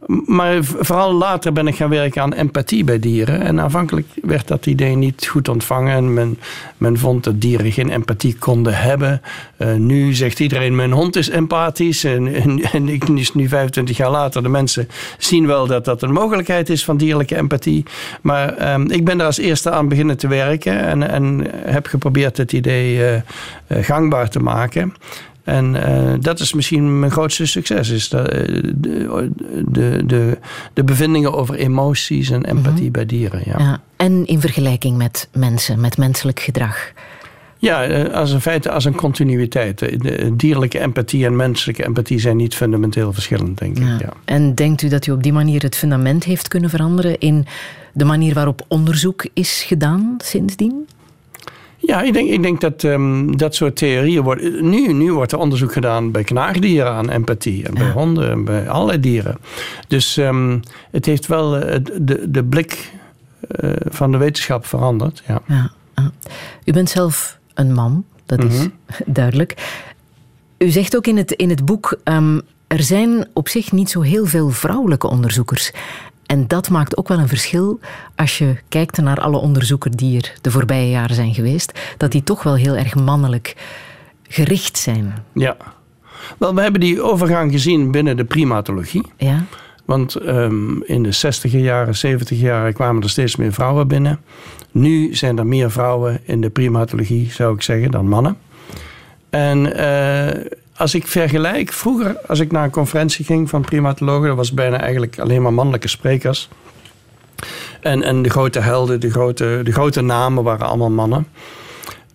Maar vooral later ben ik gaan werken aan empathie bij dieren. En aanvankelijk werd dat idee niet goed ontvangen. En men, men vond dat dieren geen empathie konden hebben. Eh, nu zegt iedereen, mijn hond is empathisch. En, en, ik, is nu 25 jaar later, de mensen zien wel dat dat een mogelijkheid is van dierlijke empathie. Maar ehm, ik ben daar als eerste aan beginnen te werken. En, en heb geprobeerd het idee eh, eh, gangbaar te maken. En eh, dat is misschien mijn grootste succes. Is dat, eh, de, de, de, de bevindingen over emoties en empathie bij dieren. Ja, ja. Ja. En in vergelijking met mensen, met menselijk gedrag. eh, als een feit, als een continuïteit. De dierlijke empathie en menselijke empathie zijn niet fundamenteel verschillend, denk ik. Ja. Ja. En denkt u dat u op die manier het fundament heeft kunnen veranderen in de manier waarop onderzoek is gedaan sindsdien? Ja, ik denk, ik denk dat ehm, dat soort theorieën worden. Nu, nu wordt er onderzoek gedaan bij knaagdieren aan empathie. En bij Ja. honden en bij allerlei dieren. Dus ehm, het heeft wel eh, de, de blik eh, van de wetenschap veranderd. Ja. Ja. ja. U bent zelf een man, dat is Mhm. [laughs] duidelijk. U zegt ook in het, in het boek, ehm, er zijn op zich niet zo heel veel vrouwelijke onderzoekers. En dat maakt ook wel een verschil als je kijkt naar alle onderzoekers die er de voorbije jaren zijn geweest, dat die toch wel heel erg mannelijk gericht zijn. ja. Wel, we hebben die overgang gezien binnen de primatologie. Ja? Want ehm, in de 60 jaren, 70 jaren kwamen er steeds meer vrouwen binnen. Nu zijn er meer vrouwen in de primatologie, zou ik zeggen, dan mannen. En eh, als ik vergelijk, vroeger als ik naar een conferentie ging van primatologen, dat was bijna eigenlijk alleen maar mannelijke sprekers. En, en de grote helden, de grote, de grote namen waren allemaal mannen.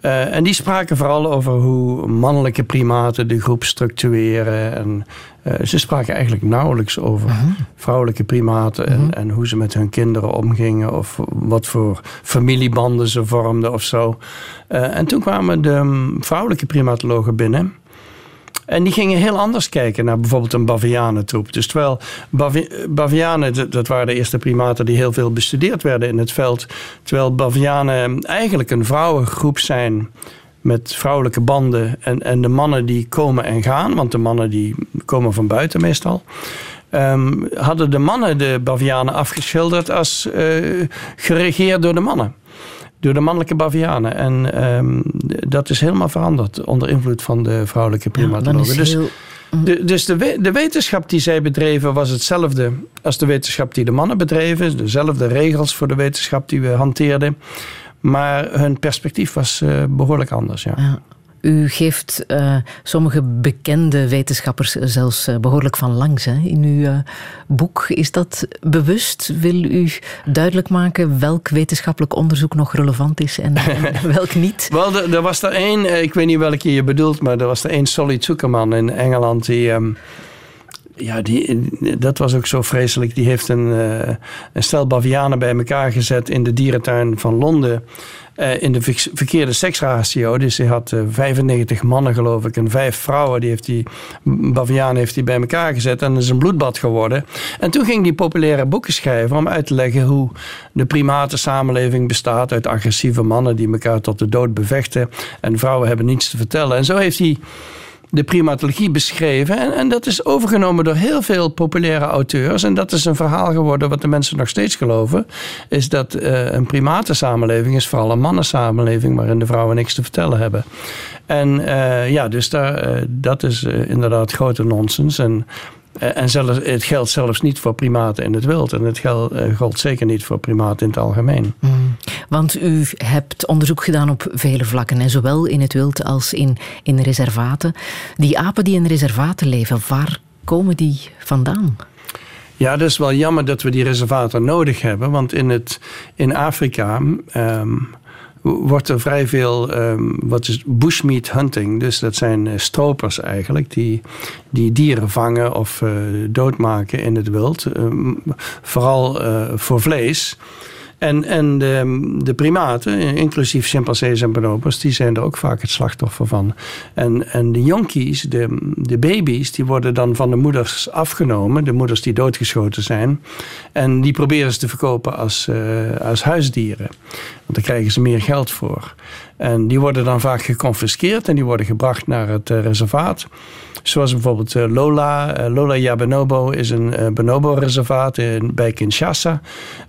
Eh, en die spraken vooral over hoe mannelijke primaten de groep structureren. En eh, ze spraken eigenlijk nauwelijks over vrouwelijke primaten en, en hoe ze met hun kinderen omgingen. Of wat voor familiebanden ze vormden of zo. Eh, en toen kwamen de mm, vrouwelijke primatologen binnen. En die gingen heel anders kijken naar bijvoorbeeld een bavianentroep. Dus terwijl bavi bavianen, dat- dat waren de eerste primaten die heel veel bestudeerd werden in het veld. Terwijl bavianen eigenlijk een vrouwengroep zijn met vrouwelijke banden. En, en de mannen die komen en gaan, want de mannen die komen van buiten meestal. ehm, hadden de mannen de bavianen afgeschilderd als eh, geregeerd door de mannen door de mannelijke bavianen. En ehm, dat is helemaal veranderd onder invloed van de vrouwelijke primatologen. dus heel... de, dus de, de wetenschap die zij bedreven was hetzelfde als de wetenschap die de mannen bedreven. Dezelfde regels voor de wetenschap die we hanteerden. Maar hun perspectief was eh, behoorlijk anders. Ja. Ja. U geeft eh, sommige bekende wetenschappers zelfs eh, behoorlijk van langs hè, in uw eh, boek. Is dat bewust? Wil u duidelijk maken welk wetenschappelijk onderzoek nog relevant is en, en [laughs] welk niet? Wel, er, er was er één, ik weet niet welke je bedoelt, maar er was er één Solly Zuckerman in Engeland die. ehm, ja, die, dat was ook zo vreselijk. Die heeft een, een stel bavianen bij elkaar gezet in de dierentuin van Londen. Eh, in de ver- verkeerde seksratio. Dus hij had eh, 95 mannen, geloof ik, en vijf vrouwen. Die heeft die bavianen heeft hij bij elkaar gezet. En is een bloedbad geworden. En toen ging hij populaire boeken schrijven om uit te leggen hoe de primatensamenleving bestaat uit agressieve mannen die elkaar tot de dood bevechten. En vrouwen hebben niets te vertellen. En zo heeft hij de primatologie beschreven. En, en dat is overgenomen door heel veel populaire auteurs. En dat is een verhaal geworden wat de mensen nog steeds geloven. Is dat eh, een primatensamenleving is vooral een mannensamenleving waarin de vrouwen niks te vertellen hebben. En eh, ja, dus daar, eh, dat is inderdaad grote nonsens. En, en zelfs, het geldt zelfs niet voor primaten in het wild. En het geldt, eh, geldt zeker niet voor primaten in het algemeen. Want u hebt onderzoek gedaan op vele vlakken, en zowel in het wild als in, in reservaten. Die apen die in reservaten leven, waar komen die vandaan? Ja, dat is wel jammer dat we die reservaten nodig hebben. Want in, het, in Afrika ehm, wordt er vrij veel ehm, wat is bushmeat hunting. Dus dat zijn eh, stropers eigenlijk die, die dieren vangen of eh, doodmaken in het wild. Ehm, vooral eh, voor vlees. En, en de, de primaten, inclusief chimpansees en bonobos, die zijn er ook vaak het slachtoffer van. En, en de jonkies, de, de baby's, die worden dan van de moeders afgenomen. De moeders die doodgeschoten zijn. En die proberen ze te verkopen als, eh, als huisdieren. Want daar krijgen ze meer geld voor. En die worden dan vaak geconfiskeerd en die worden gebracht naar het eh, reservaat. Zoals bijvoorbeeld eh, Lola. Eh, Lola Ya Bonobo is een eh, bonobo-reservaat bij Kinshasa.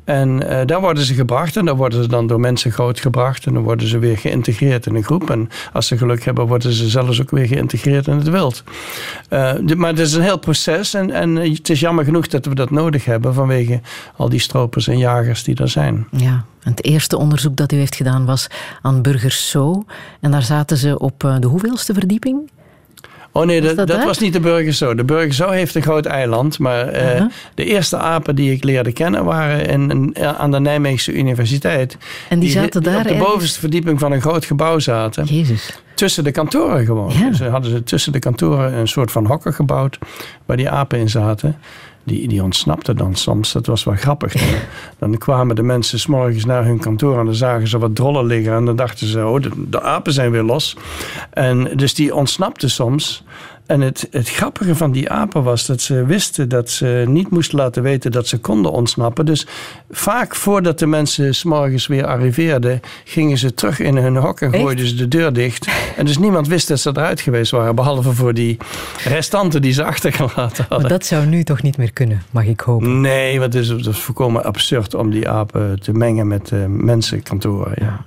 En daar worden ze gebracht en daar worden ze dan door mensen grootgebracht. En dan worden ze weer geïntegreerd in een groep. En als ze geluk hebben, worden ze zelfs ook weer geïntegreerd in het wild. Maar het is een heel proces en, en het is jammer genoeg dat we dat nodig hebben vanwege al die stropers en jagers die er zijn. Ja, het eerste onderzoek dat u heeft gedaan was aan Burgers Zoo. En daar zaten ze op de hoeveelste verdieping? Oh nee, Was dat, dat dat daar? was niet de Burger Zoo. De Burger Zoo heeft een groot eiland. Maar eh, de eerste apen die ik leerde kennen waren in, in- aan de Nijmeegse Universiteit. En die zaten daar op de ergens? bovenste verdieping van een groot gebouw zaten. Jezus. Tussen de kantoren gewoon. Ja. Ze hadden ze tussen de kantoren een soort van hokken gebouwd waar die apen in zaten. Die, die ontsnapten dan soms. Dat was wel grappig. Dan, kwamen de mensen 's morgens naar hun kantoor en dan zagen ze wat drollen liggen. En dan dachten ze, oh, de, apen zijn weer los. En dus die ontsnapten soms. En het, het grappige van die apen was dat ze wisten dat ze niet moesten laten weten dat ze konden ontsnappen. Dus vaak voordat de mensen 's morgens weer arriveerden, gingen ze terug in hun hok en Echt? gooiden ze de deur dicht. En dus niemand wist dat ze eruit geweest waren, behalve voor die restanten die ze achtergelaten Maar hadden. dat zou nu toch niet meer kunnen, mag ik hopen. Nee, want het is, het is volkomen absurd om die apen te mengen met eh, mensenkantoren. Ja.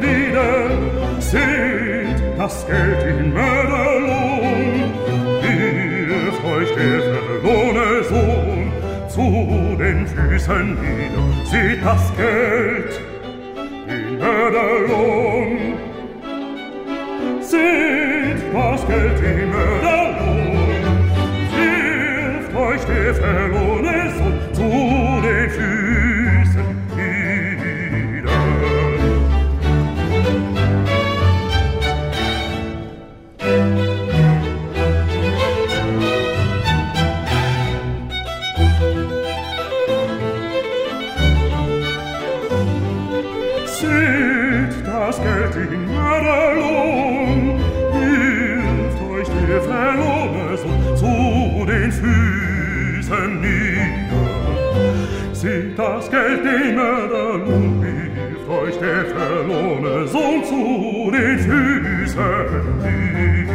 Wieder. Seht das Geld in Mörderlohn, wirft euch der verlorene Sohn zu den Füßen nieder. Seht das Geld in Mörderlohn, Seht das Geld im Mörderlohn, wirft euch der verlorene Sohn das Geld dem Erden und wirft euch der verlorene Sohn zu den Füßen.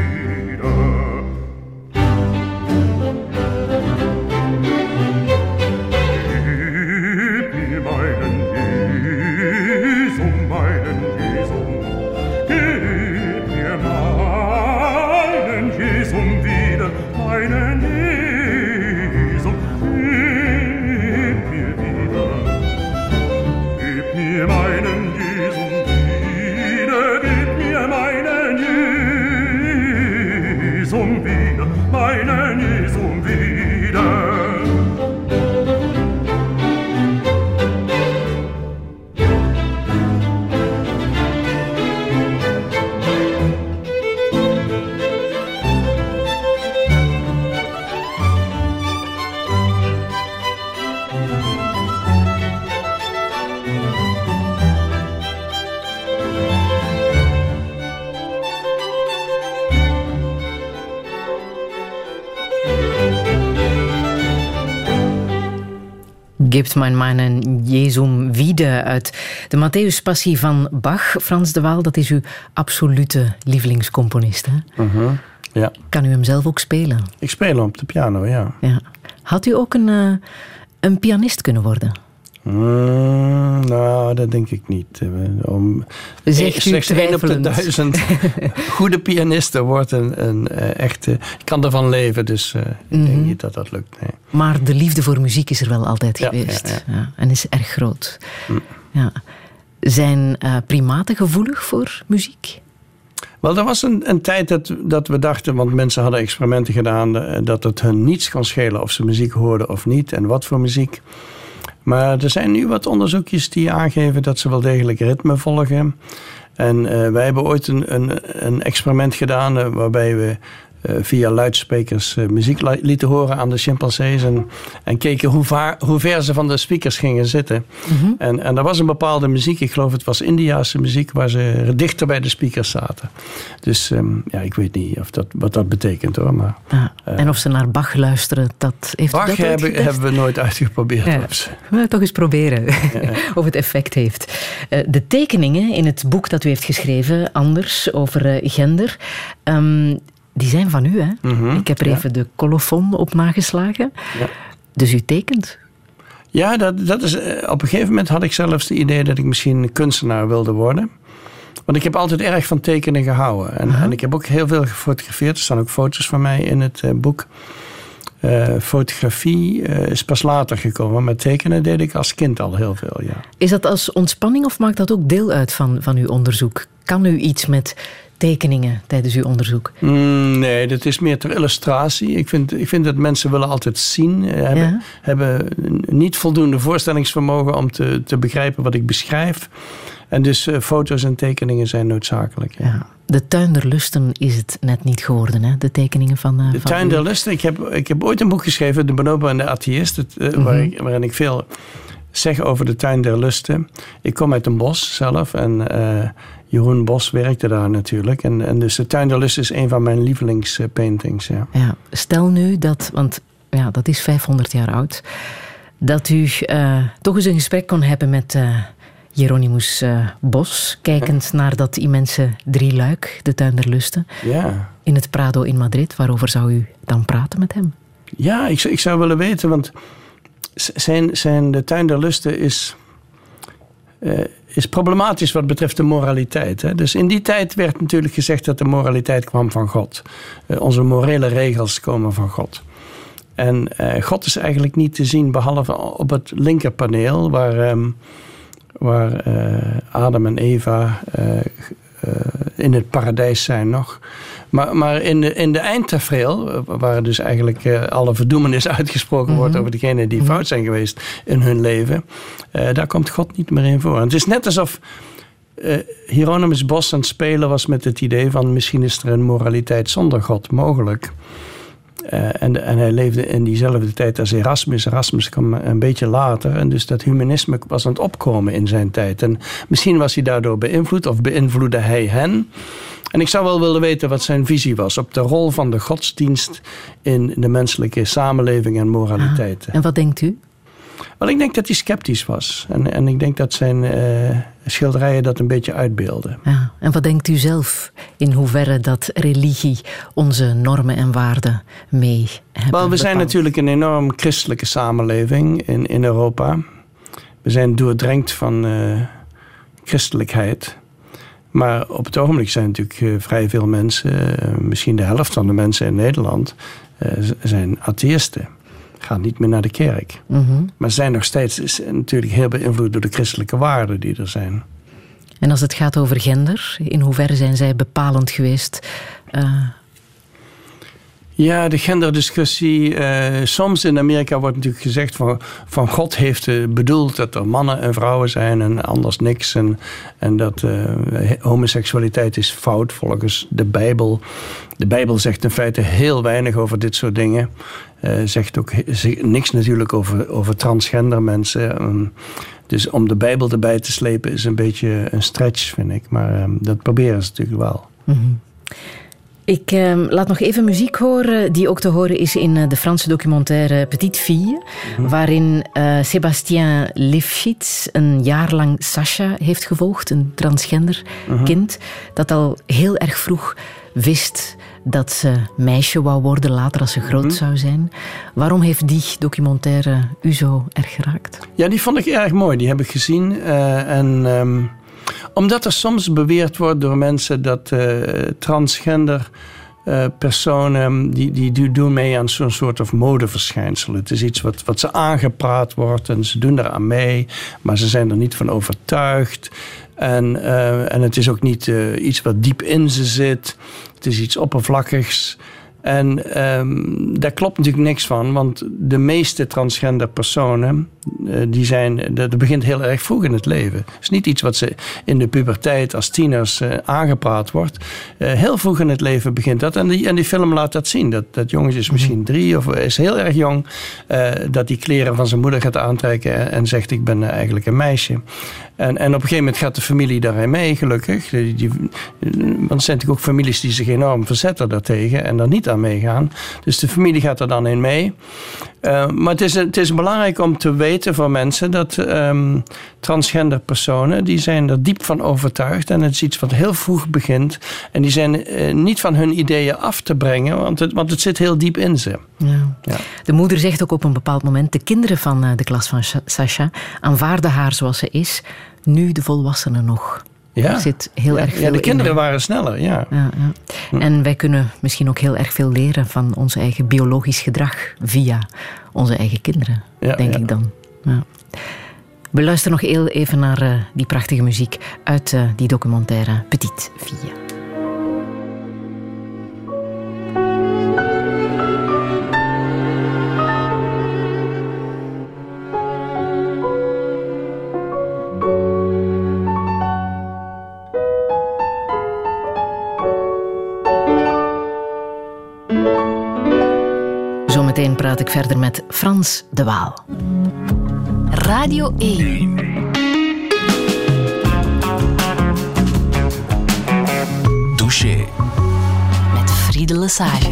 Mijn meinen Jesum wieder uit de Matthäus-passie van Bach. Frans de Waal, dat is uw absolute lievelingscomponist. Hè? Ja. Kan u hem zelf ook spelen? Ik speel op de piano, ja. Ja. Had u ook een, eh, een pianist kunnen worden? Mm, nou, dat denk ik niet. Eh, Om, Zegt u slechts één op de duizend [laughs] goede pianisten wordt een, een eh, echte... Ik kan ervan leven, dus eh, ik Mhm. denk niet dat dat lukt. Nee. Maar de liefde voor muziek is er wel altijd Ja, geweest. ja, Mm. Ja, en is erg groot. Ja. Zijn eh, primaten gevoelig voor muziek? Wel, er was een, een tijd dat, dat we dachten, want mensen hadden experimenten gedaan, dat het hun niets kan schelen of ze muziek hoorden of niet en wat voor muziek. Maar er zijn nu wat onderzoekjes die aangeven dat ze wel degelijk ritme volgen. En eh, wij hebben ooit een, een, een experiment gedaan eh, waarbij we via luidsprekers eh, muziek li- lieten horen aan de chimpansees. En, en keken hoe, vaar, hoe ver ze van de speakers gingen zitten. En, en er was een bepaalde muziek, ik geloof het was Indiaanse muziek, waar ze dichter bij de speakers zaten. Dus ehm, ja, ik weet niet of dat, wat dat betekent hoor. Maar Ja. en of ze naar Bach luisteren, dat heeft Bach dat hebben, hebben we nooit uitgeprobeerd. Ja. We gaan toch eens proberen [laughs] of het effect heeft. Eh, de tekeningen in het boek dat u heeft geschreven, Anders, over eh, gender, ehm, die zijn van u. Hè? Ik heb er ja. even de colofon op nageslagen. Ja. Dus u tekent. Ja, dat, dat is, eh, op een gegeven moment had ik zelfs het idee dat ik misschien kunstenaar wilde worden. Want ik heb altijd erg van tekenen gehouden. En, en ik heb ook heel veel gefotografeerd. Er staan ook foto's van mij in het eh, boek. Eh, fotografie is pas later gekomen. Maar tekenen deed ik als kind al heel veel, ja. Is dat als ontspanning of maakt dat ook deel uit van, van uw onderzoek? Kan u iets met tekeningen tijdens uw onderzoek? Mm, nee, dat is meer ter illustratie. Ik vind, ik vind dat mensen willen altijd zien. eh, Hebben, Ja. hebben niet voldoende voorstellingsvermogen om te, te begrijpen wat ik beschrijf. En dus eh, foto's en tekeningen zijn noodzakelijk. Ja. Ja. De tuin der lusten is het net niet geworden, hè? de tekeningen van. eh, De van Tuin der Lusten. Ik heb, ik heb ooit een boek geschreven, De Bonobo en de Atheïst. Het, eh, Mhm. waar ik- waarin ik veel zeg over de Tuin der Lusten. Ik kom uit een bos zelf. En Jeroen Bos werkte daar natuurlijk. En, en dus de Tuin der Lusten is een van mijn lievelingspaintings. Ja. Ja, stel nu dat, want ja, dat is 500 jaar oud, dat u eh, toch eens een gesprek kon hebben met Hieronymus eh, Bos, [laughs] kijkend naar dat immense drieluik, de Tuin der Lusten, ja. in het Prado in Madrid. Waarover zou u dan praten met hem? Ja, ik, zou- ik zou willen weten, want zijn, zijn de tuin der lusten is, is problematisch wat betreft de moraliteit. Hè? Dus in die tijd werd natuurlijk gezegd dat de moraliteit kwam van God. Eh, onze morele regels komen van God. En eh, God is eigenlijk niet te zien behalve op het linkerpaneel, waar, ehm, waar eh, Adam en Eva in het paradijs zijn nog. Maar, maar in de, in de eindtafereel, eh, waar dus eigenlijk eh, alle verdoemenis [laughs] uitgesproken wordt over degenen die fout zijn geweest in hun leven, eh, daar komt God niet meer in voor. En het is net alsof eh, Hieronymus Bos aan het spelen was met het idee van misschien is er een moraliteit zonder God mogelijk. Eh, en, en hij leefde in diezelfde tijd als Erasmus. Erasmus kwam een beetje later. En dus dat humanisme was aan het opkomen in zijn tijd. En misschien was hij daardoor beïnvloed of beïnvloedde hij hen. En ik zou wel willen weten wat zijn visie was op de rol van de godsdienst in de menselijke samenleving en moraliteit. En wat denkt u? Wel, ik denk dat hij sceptisch was. En, en ik denk dat zijn eh, schilderijen dat een beetje uitbeelden. Ja. En wat denkt u zelf in hoeverre dat religie onze normen en waarden mee hebben Wel, we zijn bepaald? natuurlijk een enorm christelijke samenleving in, in Europa. We zijn doordrenkt van eh, christelijkheid. Maar op het ogenblik zijn natuurlijk eh, vrij veel mensen, eh, misschien de helft van de mensen in Nederland, zijn atheïsten. Gaan niet meer naar de kerk. Mhm. Maar zijn nog steeds is natuurlijk heel beïnvloed door de christelijke waarden die er zijn. En als het gaat over gender, in hoeverre zijn zij bepalend geweest? Eh, Ja, de genderdiscussie. eh, soms in Amerika wordt natuurlijk gezegd van, van God heeft eh, bedoeld dat er mannen en vrouwen zijn en anders niks. En, en dat homoseksualiteit is fout volgens de Bijbel. De Bijbel zegt in feite heel weinig over dit soort dingen. Eh, zegt ook niks natuurlijk over, over transgender mensen. Ehm, dus om de Bijbel erbij te slepen is een beetje een stretch, vind ik. Maar ehm, dat proberen ze natuurlijk wel. Ik eh, laat nog even muziek horen die ook te horen is in eh, de Franse documentaire Petite Fille, waarin eh, Sébastien Lifshitz een jaar lang Sasha heeft gevolgd, een transgender kind, dat al heel erg vroeg wist dat ze meisje wou worden later als ze groot zou zijn. Waarom heeft die documentaire u zo erg geraakt? Ja, die vond ik erg mooi. Die heb ik gezien. eh, en ehm, omdat er soms beweerd wordt door mensen dat eh, transgender eh, personen die, die, die doen mee aan zo'n soort of modeverschijnsel. Het is iets wat, wat ze aangepraat wordt en ze doen eraan mee, maar ze zijn er niet van overtuigd. En, eh, en het is ook niet eh, iets wat diep in ze zit. Het is iets oppervlakkigs. En ehm, daar klopt natuurlijk niks van, want de meeste transgender personen, die zijn, dat, dat begint heel erg vroeg in het leven. Het is niet iets wat ze in de puberteit als tieners eh, aangepraat wordt. Eh, heel vroeg in het leven begint dat. En die, en die film laat dat zien. Dat, dat jongetje is misschien drie of is heel erg jong. eh, dat die kleren van zijn moeder gaat aantrekken en, en zegt ik ben eh, eigenlijk een meisje. En, en op een gegeven moment gaat de familie daarin mee, gelukkig. Die, die- want er zijn natuurlijk ook families die zich enorm verzetten daartegen en daar niet aan meegaan. Dus de familie gaat er dan in mee. Eh, maar het is, het is belangrijk om te weten voor mensen dat ehm, transgender personen, die zijn er diep van overtuigd. En het is iets wat heel vroeg begint. En die zijn eh, niet van hun ideeën af te brengen, want het, want het zit heel diep in ze. Ja. Ja. De moeder zegt ook op een bepaald moment: de kinderen van eh, de klas van Sa- Sasha aanvaarden haar zoals ze is, nu de volwassenen nog. Ja. Er zit heel ja, erg veel ja, de in, kinderen waren sneller, ja. Ja, ja. En wij kunnen misschien ook heel erg veel leren van ons eigen biologisch gedrag via onze eigen kinderen, Ja, denk ik dan. Ja. We luisteren nog heel even naar eh, die prachtige muziek uit eh, die documentaire Petite Fille. Praat ik verder met Frans de Waal. Radio 1. Douché. Met Friede Lesage.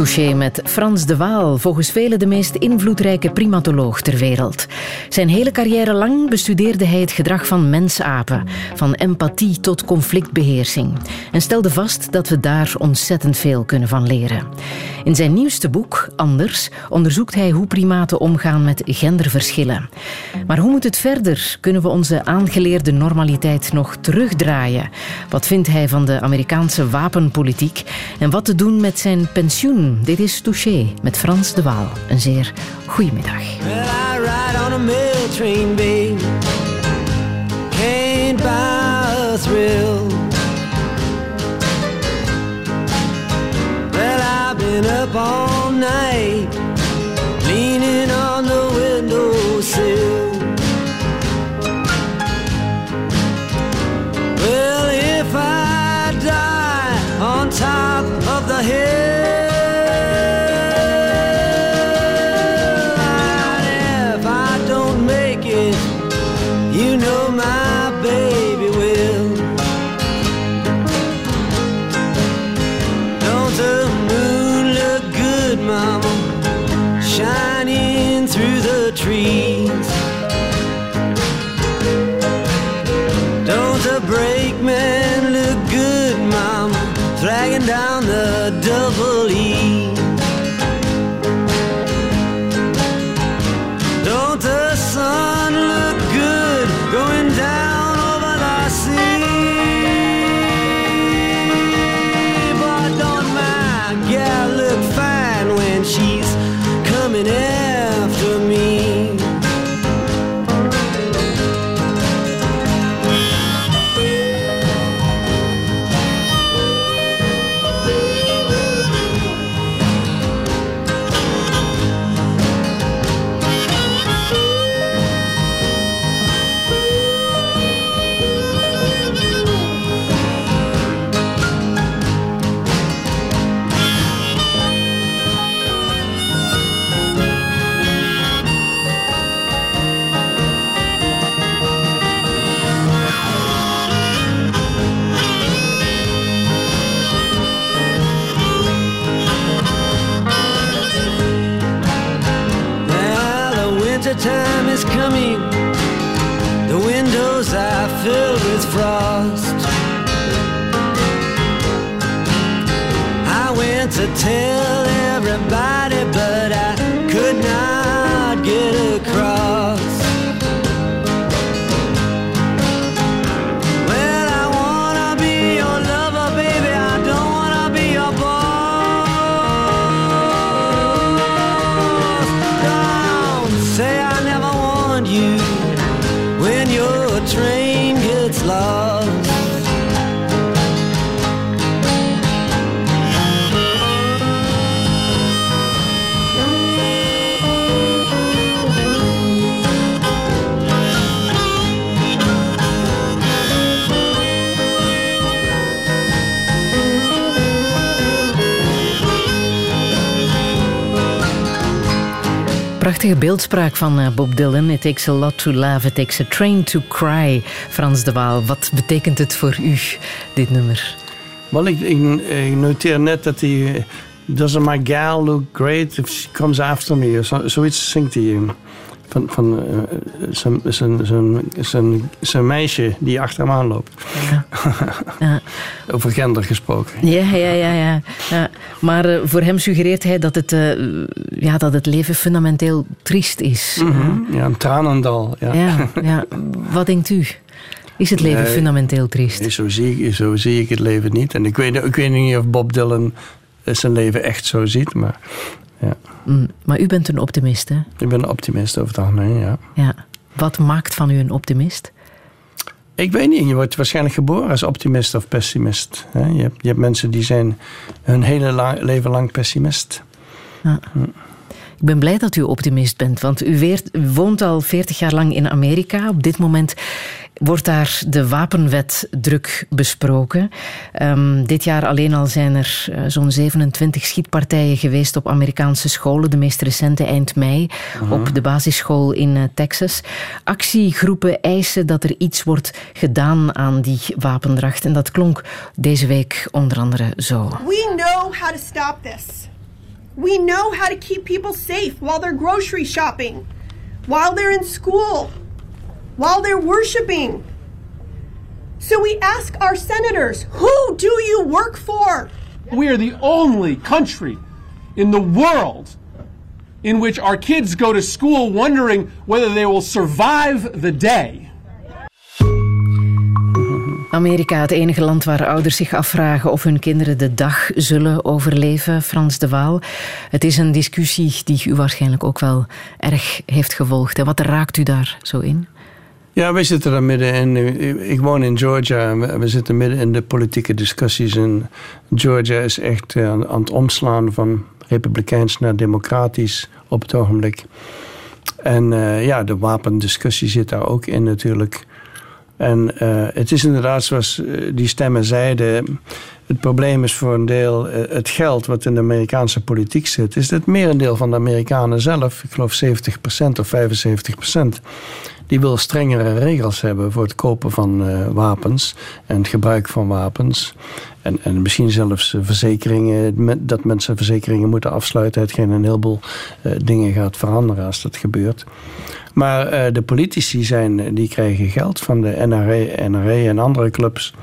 Touché met Frans de Waal, volgens velen de meest invloedrijke primatoloog ter wereld. Zijn hele carrière lang bestudeerde hij het gedrag van mensapen, van empathie tot conflictbeheersing, en stelde vast dat we daar ontzettend veel kunnen van leren. In zijn nieuwste boek, Anders, onderzoekt hij hoe primaten omgaan met genderverschillen. Maar hoe moet het verder? Kunnen we onze aangeleerde normaliteit nog terugdraaien? Wat vindt hij van de Amerikaanse wapenpolitiek? En wat te doen met zijn pensioen? Dit is Touché met Frans de Waal. Een zeer goede middag. Prachtige beeldspraak van eh, Bob Dylan. It takes a lot to love, it takes a train to cry. Frans de Waal, wat betekent het voor u, dit nummer? Wel, ik, ik, noteer net dat hij... eh, Doesn't my gal look great if she comes after me? Zoiets zingt hij. Van, van eh, zijn- zijn- zijn- zijn- zijn meisje die achter hem aanloopt. Ja. [laughs] Over gender gesproken. Ja, ja, ja. ja. ja. Maar eh, voor hem suggereert hij dat het, eh, ja, dat het leven fundamenteel triest is. Mhm. Ja, een tranendal. Ja. Ja, ja. Wat denkt u? Is het leven Nee. fundamenteel triest? Zo, zie ik, zo zie ik het leven niet. En ik weet, ik weet niet of Bob Dylan zijn leven echt zo ziet. Maar ja. Mm, Maar u bent een optimist, hè? ik ben een optimist over het algemeen, ja. Ja. Wat maakt van u een optimist? Ik weet niet, je wordt waarschijnlijk geboren als optimist of pessimist. Je hebt, je hebt mensen die zijn hun hele la- leven lang pessimist. Ik ben blij dat u optimist bent, want u, weert- woont al 40 jaar lang in Amerika. Op dit moment wordt daar de wapenwet druk besproken. Ehm, dit jaar alleen al zijn er eh, zo'n 27 schietpartijen geweest op Amerikaanse scholen. De meest recente eind mei op de basisschool in eh, Texas. Actiegroepen eisen dat er iets wordt gedaan aan die wapendracht. En dat klonk deze week onder andere zo. We know how to stop this. We know how to keep people safe while they're grocery shopping, while they're in school, while they're worshiping. So we ask our senators, who do you work for? We are the only country in the world in which our kids go to school wondering whether they will survive the day. Amerika, het enige land waar ouders zich afvragen of hun kinderen de dag zullen overleven. Frans de Waal. Het is een discussie die u waarschijnlijk ook wel erg heeft gevolgd. En wat raakt u daar zo in? Ja, wij zitten daar middenin. Ik woon in Georgia we- zitten midden in de politieke discussies. En Georgia is echt eh, aan aan het omslaan van republikeins naar democratisch op het ogenblik. En eh, ja, de wapendiscussie zit daar ook in natuurlijk. En eh, het is inderdaad zoals eh, die stemmen zeiden. Het probleem is voor een deel eh, het geld wat in de Amerikaanse politiek zit. Is het merendeel van de Amerikanen zelf, ik geloof 70% of 75%, die wil strengere regels hebben voor het kopen van eh, wapens en het gebruik van wapens. En, en misschien zelfs eh, verzekeringen, dat mensen verzekeringen moeten afsluiten. Hetgeen een heleboel eh, dingen gaat veranderen als dat gebeurt. Maar de politici zijn, die krijgen geld van de NRA, NRA en andere clubs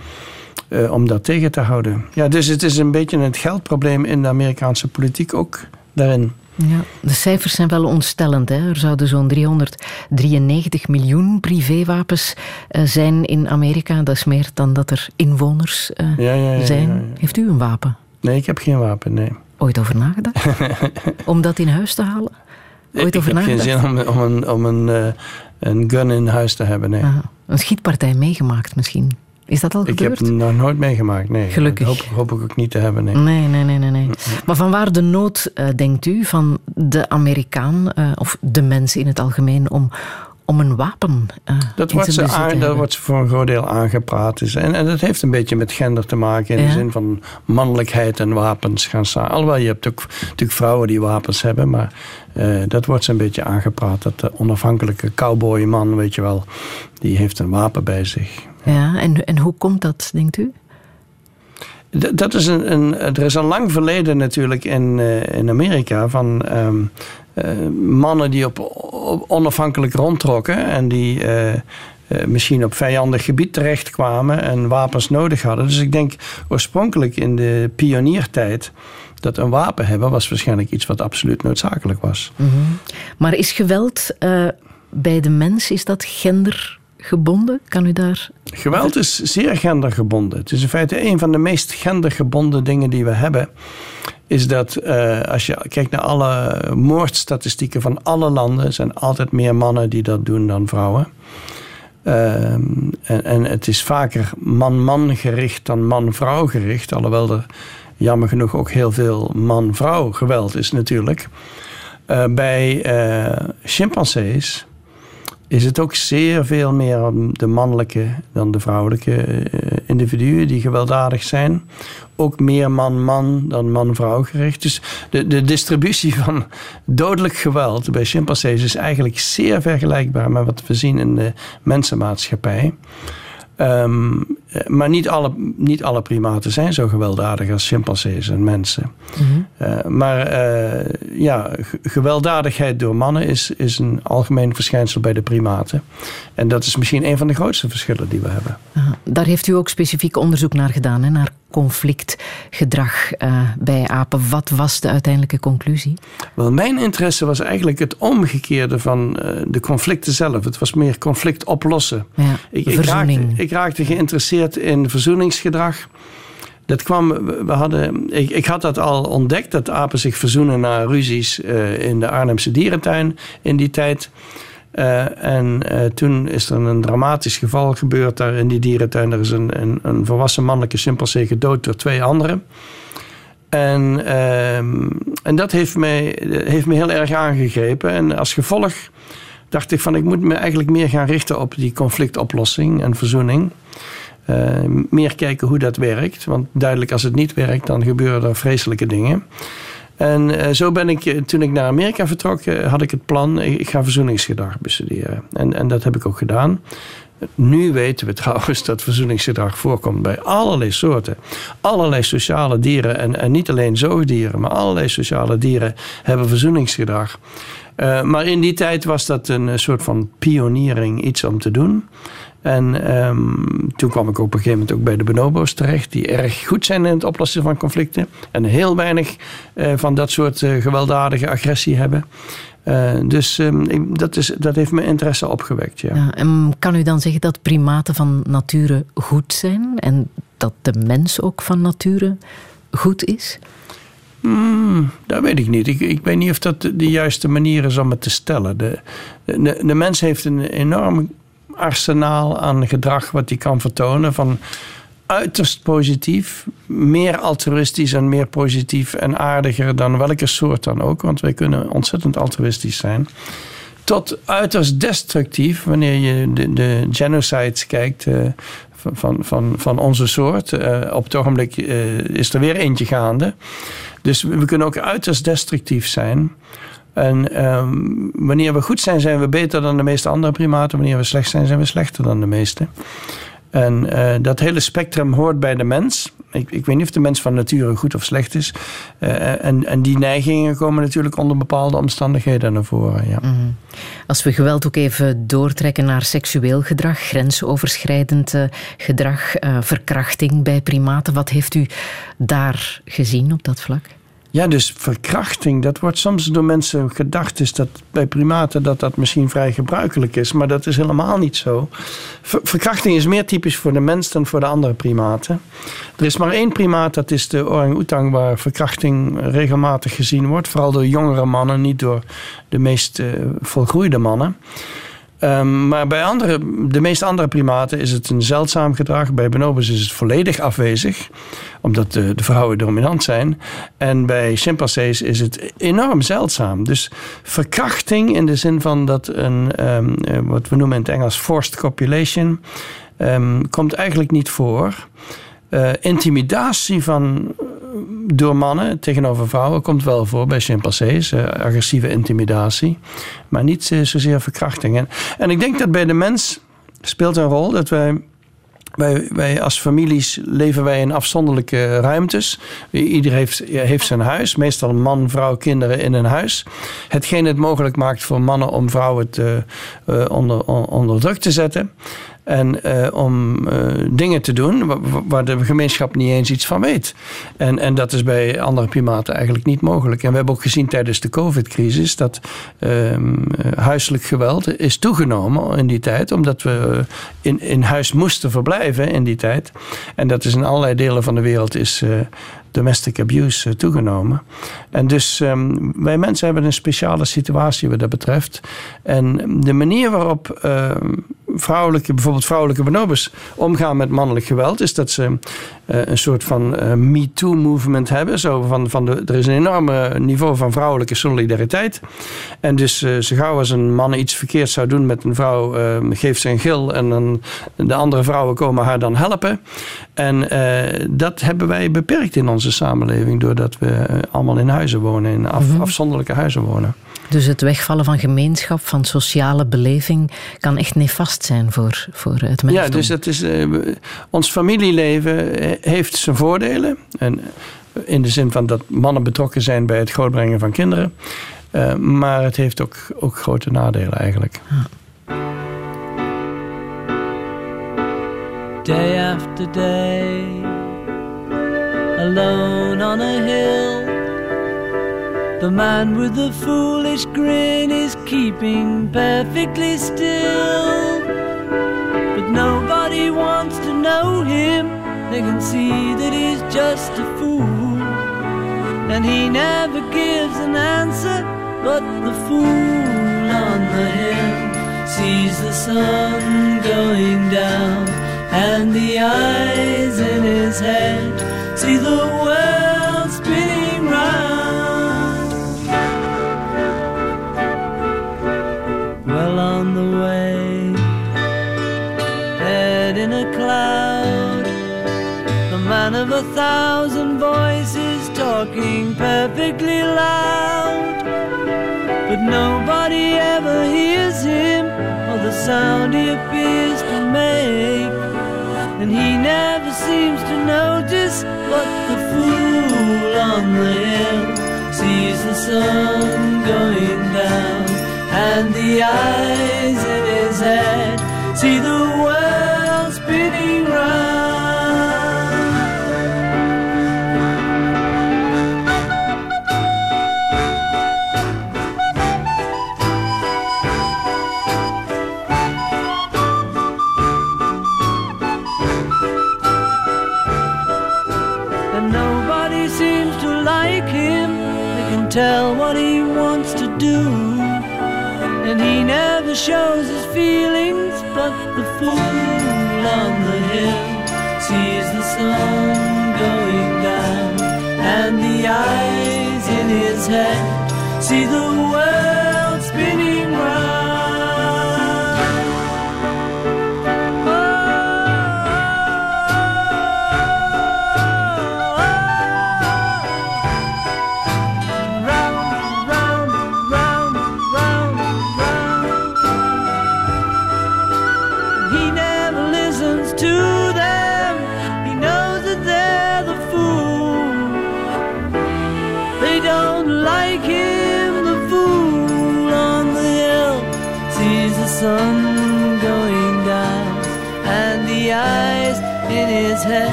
om dat tegen te houden. Ja, dus het is een beetje het geldprobleem in de Amerikaanse politiek ook daarin. Ja, de cijfers zijn wel ontstellend. Hè? Er zouden zo'n 393 miljoen privéwapens eh, zijn in Amerika. Dat is meer dan dat er inwoners eh, Ja, ja, ja, zijn. Heeft u een wapen? Nee, ik heb geen wapen, nee. Ooit over nagedacht? [laughs] om dat in huis te halen? Ooit ik over heb geen zin om, om, een, om een, eh, een gun in huis te hebben, nee. Ah, een schietpartij meegemaakt misschien. Is dat al Ik gebeurd? heb het nog nooit meegemaakt, nee. Gelukkig. Dat hoop, hoop ik ook niet te hebben, nee. Nee, nee, nee, nee. nee. Maar van waar de nood, eh, denkt u, van de Amerikaan eh, of de mensen in het algemeen om, om een wapen eh Dat wordt, ze aan, dat wordt ze voor een groot deel aangepraat. Dus- En, en dat heeft een beetje met gender te maken. In Ja. de zin van mannelijkheid en wapens gaan staan. Alhoewel, je hebt ook natuurlijk vrouwen die wapens hebben. Maar dat wordt ze een beetje aangepraat. Dat de onafhankelijke cowboyman, weet je wel, die heeft een wapen bij zich. Ja, en, en hoe komt dat, denkt u? D- Dat is een, een, er is een lang verleden natuurlijk in, eh, in Amerika van ehm, eh, mannen die op o- onafhankelijk rondtrokken en die eh, misschien op vijandig gebied terechtkwamen en wapens nodig hadden. Dus ik denk oorspronkelijk in de pioniertijd dat een wapen hebben was waarschijnlijk iets wat absoluut noodzakelijk was. Mhm. Maar is geweld bij de mens, is dat gendergebonden? Kan u daar... Geweld is zeer gendergebonden. Het is in feite een van de meest gendergebonden dingen die we hebben. Is dat eh, als je kijkt naar alle moordstatistieken van alle landen, zijn altijd meer mannen die dat doen dan vrouwen. Ehm, en, en het is vaker man-man gericht dan man-vrouw gericht. Alhoewel er jammer genoeg ook heel veel man-vrouw geweld is natuurlijk. Eh, bij eh, chimpansees is het ook zeer veel meer de mannelijke dan de vrouwelijke eh, individuen die gewelddadig zijn. Ook meer man-man dan man-vrouw gericht. Dus de, de distributie [laughs] van dodelijk geweld bij chimpansees is eigenlijk zeer vergelijkbaar met wat we zien in de mensenmaatschappij. Ehm, eh, maar niet alle, niet alle primaten zijn zo gewelddadig als chimpansees en mensen. Eh, maar eh, ja, gewelddadigheid door mannen is, is een algemeen verschijnsel bij de primaten. En dat is misschien een van de grootste verschillen die we hebben. Aha. Daar heeft u ook specifiek onderzoek naar gedaan, hè, naar conflictgedrag eh, bij apen. Wat was de uiteindelijke conclusie? Wel, mijn interesse was eigenlijk het omgekeerde van eh, de conflicten zelf. Het was meer conflict oplossen. Ja, Ik, ik, raakte, verzoening. ik raakte geïnteresseerd in verzoeningsgedrag. Dat kwam, we we hadden, ik, ik had dat al ontdekt, dat apen zich verzoenen na ruzies eh, in de Arnhemse dierentuin in die tijd. Eh, en eh, toen is er een dramatisch geval gebeurd daar in die dierentuin. Er is een, een, een volwassen mannelijke chimpansee gedood door twee anderen. En, ehm, en dat heeft mij, heeft me heel erg aangegrepen. En als gevolg dacht ik van ik moet me eigenlijk meer gaan richten op die conflictoplossing en verzoening. Eh, meer kijken hoe dat werkt. Want duidelijk als het niet werkt, dan gebeuren er vreselijke dingen. En eh, zo ben ik, eh, toen ik naar Amerika vertrok, eh, had ik het plan, ik, ga verzoeningsgedrag bestuderen. En, en dat heb ik ook gedaan. Nu weten we [laughs] trouwens dat verzoeningsgedrag voorkomt bij allerlei soorten. Allerlei sociale dieren en, en niet alleen zoogdieren, maar allerlei sociale dieren hebben verzoeningsgedrag. Maar in die tijd was dat een soort van pioniering, iets om te doen. En ehm, toen kwam ik op een gegeven moment ook bij de bonobo's terecht, die erg goed zijn in het oplossen van conflicten. En heel weinig eh, van dat soort eh, gewelddadige agressie hebben. Eh, dus ehm, ik- dat, is, dat heeft mijn interesse opgewekt. Ja. Ja, en kan u dan zeggen dat primaten van nature goed zijn en dat de mens ook van nature goed is? Hmm, dat weet ik niet. Ik, ik weet niet of dat de, de juiste manier is om het te stellen. De, de, de mens heeft een enorm arsenaal aan gedrag wat hij kan vertonen. Van uiterst positief, meer altruïstisch en meer positief en aardiger dan welke soort dan ook. Want wij kunnen ontzettend altruïstisch zijn. Tot uiterst destructief, wanneer je de, de genocides kijkt eh, van, van, van, van onze soort. Eh, op het ogenblik eh, is er weer eentje gaande. Dus we kunnen ook uiterst destructief zijn. En ehm, wanneer we goed zijn, zijn we beter dan de meeste andere primaten. Wanneer we slecht zijn, zijn we slechter dan de meeste. En eh, dat hele spectrum hoort bij de mens. Ik, ik weet niet of de mens van nature goed of slecht is. Eh, en, en die neigingen komen natuurlijk onder bepaalde omstandigheden naar voren. Ja. Als we geweld ook even doortrekken naar seksueel gedrag, grensoverschrijdend eh, gedrag, verkrachting bij primaten, wat heeft u daar gezien op dat vlak? Ja, dus verkrachting, dat wordt soms door mensen gedacht is dat bij primaten dat dat misschien vrij gebruikelijk is, maar dat is helemaal niet zo. Ver- verkrachting is meer typisch voor de mens dan voor de andere primaten. Er is maar één primaat, dat is de orang-oetang, waar verkrachting regelmatig gezien wordt, vooral door jongere mannen, niet door de meest eh, volgroeide mannen. Ehm, maar bij andere, de meeste andere primaten is het een zeldzaam gedrag. Bij bonobos is het volledig afwezig, omdat de, de vrouwen dominant zijn. En bij chimpansees is het enorm zeldzaam. Dus verkrachting in de zin van dat een, ehm, eh, wat we noemen in het Engels forced copulation, ehm, komt eigenlijk niet voor. Eh, intimidatie van, door mannen tegenover vrouwen komt wel voor bij chimpansees. eh, agressieve intimidatie. Maar niet eh, zozeer verkrachting. En, ik denk dat bij de mens speelt een rol dat wij wij, wij als families leven wij in afzonderlijke ruimtes. Ieder heeft, heeft zijn huis. Meestal man, vrouw, kinderen in een huis. Hetgeen het mogelijk maakt voor mannen om vrouwen te, eh, onder, on- onder druk te zetten. En eh, om eh, dingen te doen wa- wa- waar de gemeenschap niet eens iets van weet. En, en dat is bij andere primaten eigenlijk niet mogelijk. En we hebben ook gezien tijdens de COVID-crisis dat eh, huiselijk geweld is toegenomen in die tijd. Omdat we in, in huis moesten verblijven in die tijd. En dat is in allerlei delen van de wereld is domestic abuse eh, toegenomen. En dus ehm, wij mensen hebben een speciale situatie wat dat betreft. En de manier waarop ehm, vrouwelijke, bijvoorbeeld vrouwelijke bonobos omgaan met mannelijk geweld, is dat ze een soort van eh, MeToo-movement hebben. Zo van, van de, er is een enorme niveau van vrouwelijke solidariteit. En dus eh, zo gauw als een man iets verkeerd zou doen met een vrouw, eh, geeft ze een gil en dan, de andere vrouwen komen haar dan helpen. En eh, dat hebben wij beperkt in onze samenleving, doordat we eh, allemaal in huizen wonen, in af- Mhm. afzonderlijke huizen wonen. Dus het wegvallen van gemeenschap, van sociale beleving, kan echt nefast zijn voor, voor het mensdom. Ja, dus het is, eh, ons familieleven eh, heeft zijn voordelen. En eh, in de zin van dat mannen betrokken zijn bij het grootbrengen van kinderen. Eh, maar het heeft ook, ook grote nadelen eigenlijk. day after day, alone on a hill. The man with the foolish grin is keeping perfectly still. But nobody wants to know him, they can see that he's just a fool. And he never gives an answer, but the fool on the hill sees the sun going down, and the eyes in his head see the world a thousand voices talking perfectly loud. But nobody ever hears him or the sound he appears to make. And he never seems to notice what the fool on the hill sees the sun going down. And the eyes in his head see the world shows his feelings. But the fool on the hill sees the sun going down, and the eyes in his head see the world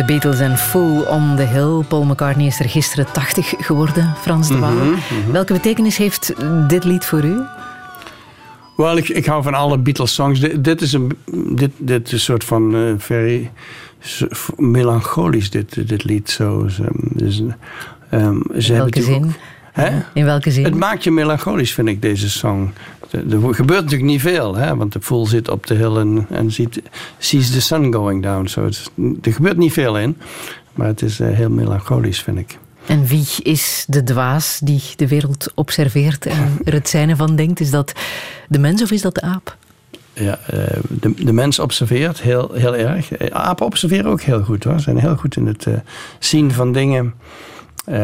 De Beatles en Fool on the Hill. Paul McCartney is er gisteren 80 geworden, Frans de Waal. Mhm, mhm. Welke betekenis heeft dit lied voor u? Wel, ik, ik hou van alle Beatles-songs. Dit, dit is een, dit, dit is een soort van eh, very melancholisch, dit, dit lied. Zo, zo, dus, ehm, ze In hebben welke zin? Hè? In welke zin? Het maakt je melancholisch, vind ik, deze song. Er gebeurt natuurlijk niet veel, hè? want de fool zit op de hill en, en ziet, sees the sun going down. So het- er gebeurt niet veel in, maar het is eh, heel melancholisch, vind ik. En wie is de dwaas die de wereld observeert en [laughs] er het zijne van denkt? Is dat de mens of is dat de aap? Ja, eh, de, de mens observeert heel, heel erg. Eh, Apen observeren ook heel goed hoor. Ze zijn heel goed in het zien van dingen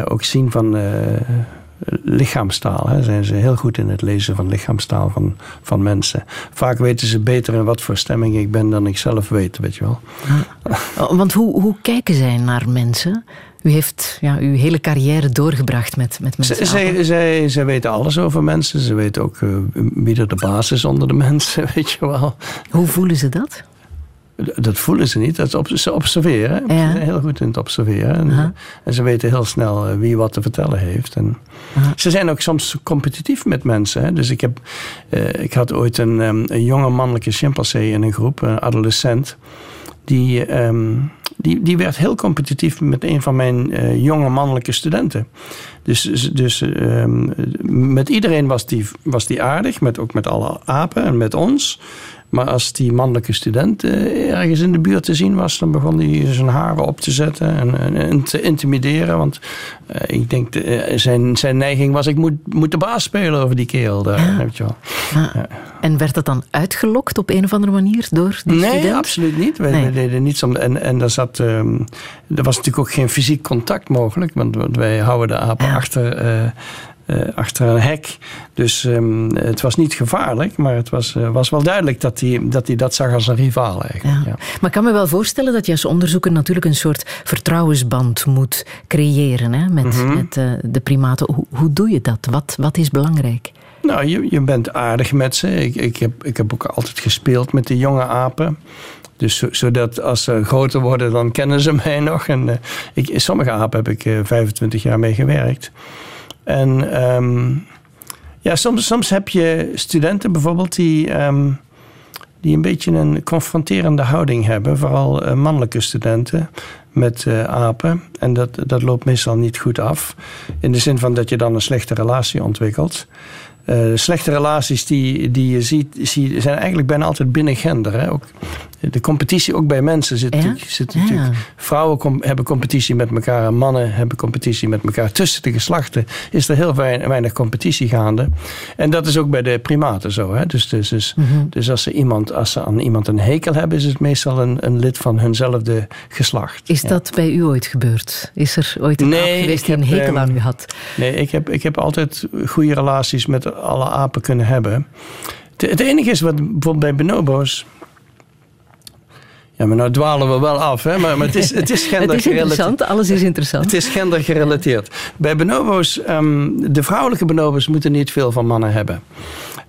ook zien van eh, lichaamstaal. Hè. Zijn ze heel goed in het lezen van lichaamstaal van, van mensen. Vaak weten ze beter in wat voor stemming ik ben dan ik zelf weet, weet je wel. Oh, Want hoe, hoe kijken zij naar mensen? U heeft ja, uw hele carrière doorgebracht met, met mensen. Zij, zij, zij, weten alles over mensen. Ze weten ook eh, wie er de baas is onder de [laughs] mensen, weet je wel. Hoe voelen ze dat? Dat voelen ze niet. Dat op, ze observeren. Ze zijn heel goed in het observeren. En, Aha. en ze weten heel snel eh, wie wat te vertellen heeft. En ze zijn ook soms competitief met mensen. Hè. Dus ik, heb, eh, ik had ooit een, ehm, een jonge mannelijke chimpansee in een groep, een adolescent. Die, ehm, die, die werd heel competitief met een van mijn eh, jonge mannelijke studenten. Dus, dus ehm, met iedereen was die, was die aardig, met, ook met alle apen en met ons. Maar als die mannelijke student eh, ergens in de buurt te zien was, dan begon hij zijn haren op te zetten en, en, en te intimideren. Want eh, ik denk, eh, zijn, zijn neiging was: ik moet, moet de baas spelen over die kerel daar. Weet je wel. Ah, En werd dat dan uitgelokt op een of andere manier door die nee, student? absoluut niet. Wij, Nee. deden niets om. En, en er, zat, ehm, er was natuurlijk ook geen fysiek contact mogelijk, want, want wij houden de apen achter. Achter een hek. Dus ehm, het was niet gevaarlijk, maar het was, eh, was wel duidelijk dat hij dat, hij dat zag als een rivaal eigenlijk. Ja. Maar ik kan me wel voorstellen dat je als onderzoeker natuurlijk een soort vertrouwensband moet creëren hè, met, Mhm. met eh, de primaten. Hoe, hoe doe je dat? Wat, wat is belangrijk? Nou, je, je bent aardig met ze. Ik, ik, heb, ik heb ook altijd gespeeld met de jonge apen. Dus zo- zodat als ze groter worden, dan kennen ze mij [laughs] nog. En eh, ik, sommige apen heb ik eh, 25 jaar mee gewerkt. En ehm, ja, soms, soms heb je studenten bijvoorbeeld die, ehm, die een beetje een confronterende houding hebben. Vooral eh, mannelijke studenten met eh, apen. En dat, dat loopt meestal niet goed af. In de zin van dat je dan een slechte relatie ontwikkelt. Eh, slechte relaties die, die je ziet, zie, zijn eigenlijk bijna altijd binnen gender. Hè? Ook, de competitie ook bij mensen zit, natuurlijk, zit Ja. natuurlijk. Vrouwen com- hebben competitie met elkaar en mannen hebben competitie met elkaar. Tussen de geslachten is er heel weinig, weinig competitie gaande. En dat is ook bij de primaten zo. Hè? Dus, dus, dus, Mhm. dus als, ze iemand, als ze aan iemand een hekel hebben, is het meestal een, een lid van hunzelfde geslacht. Is Ja. dat bij u ooit gebeurd? Is er ooit een Nee, geweest die een hekel aan ehm, u had? Nee, ik heb, ik heb altijd goede relaties met alle apen kunnen hebben. Het, het enige is wat bijvoorbeeld bij bonobo's. Ja, maar nou dwalen we wel af, hè? Maar, maar het is, het is [laughs] Het gender is interessant, alles is interessant. Het is gendergerelateerd. Bij bonobo's, ehm, de vrouwelijke bonobo's moeten niet veel van mannen hebben.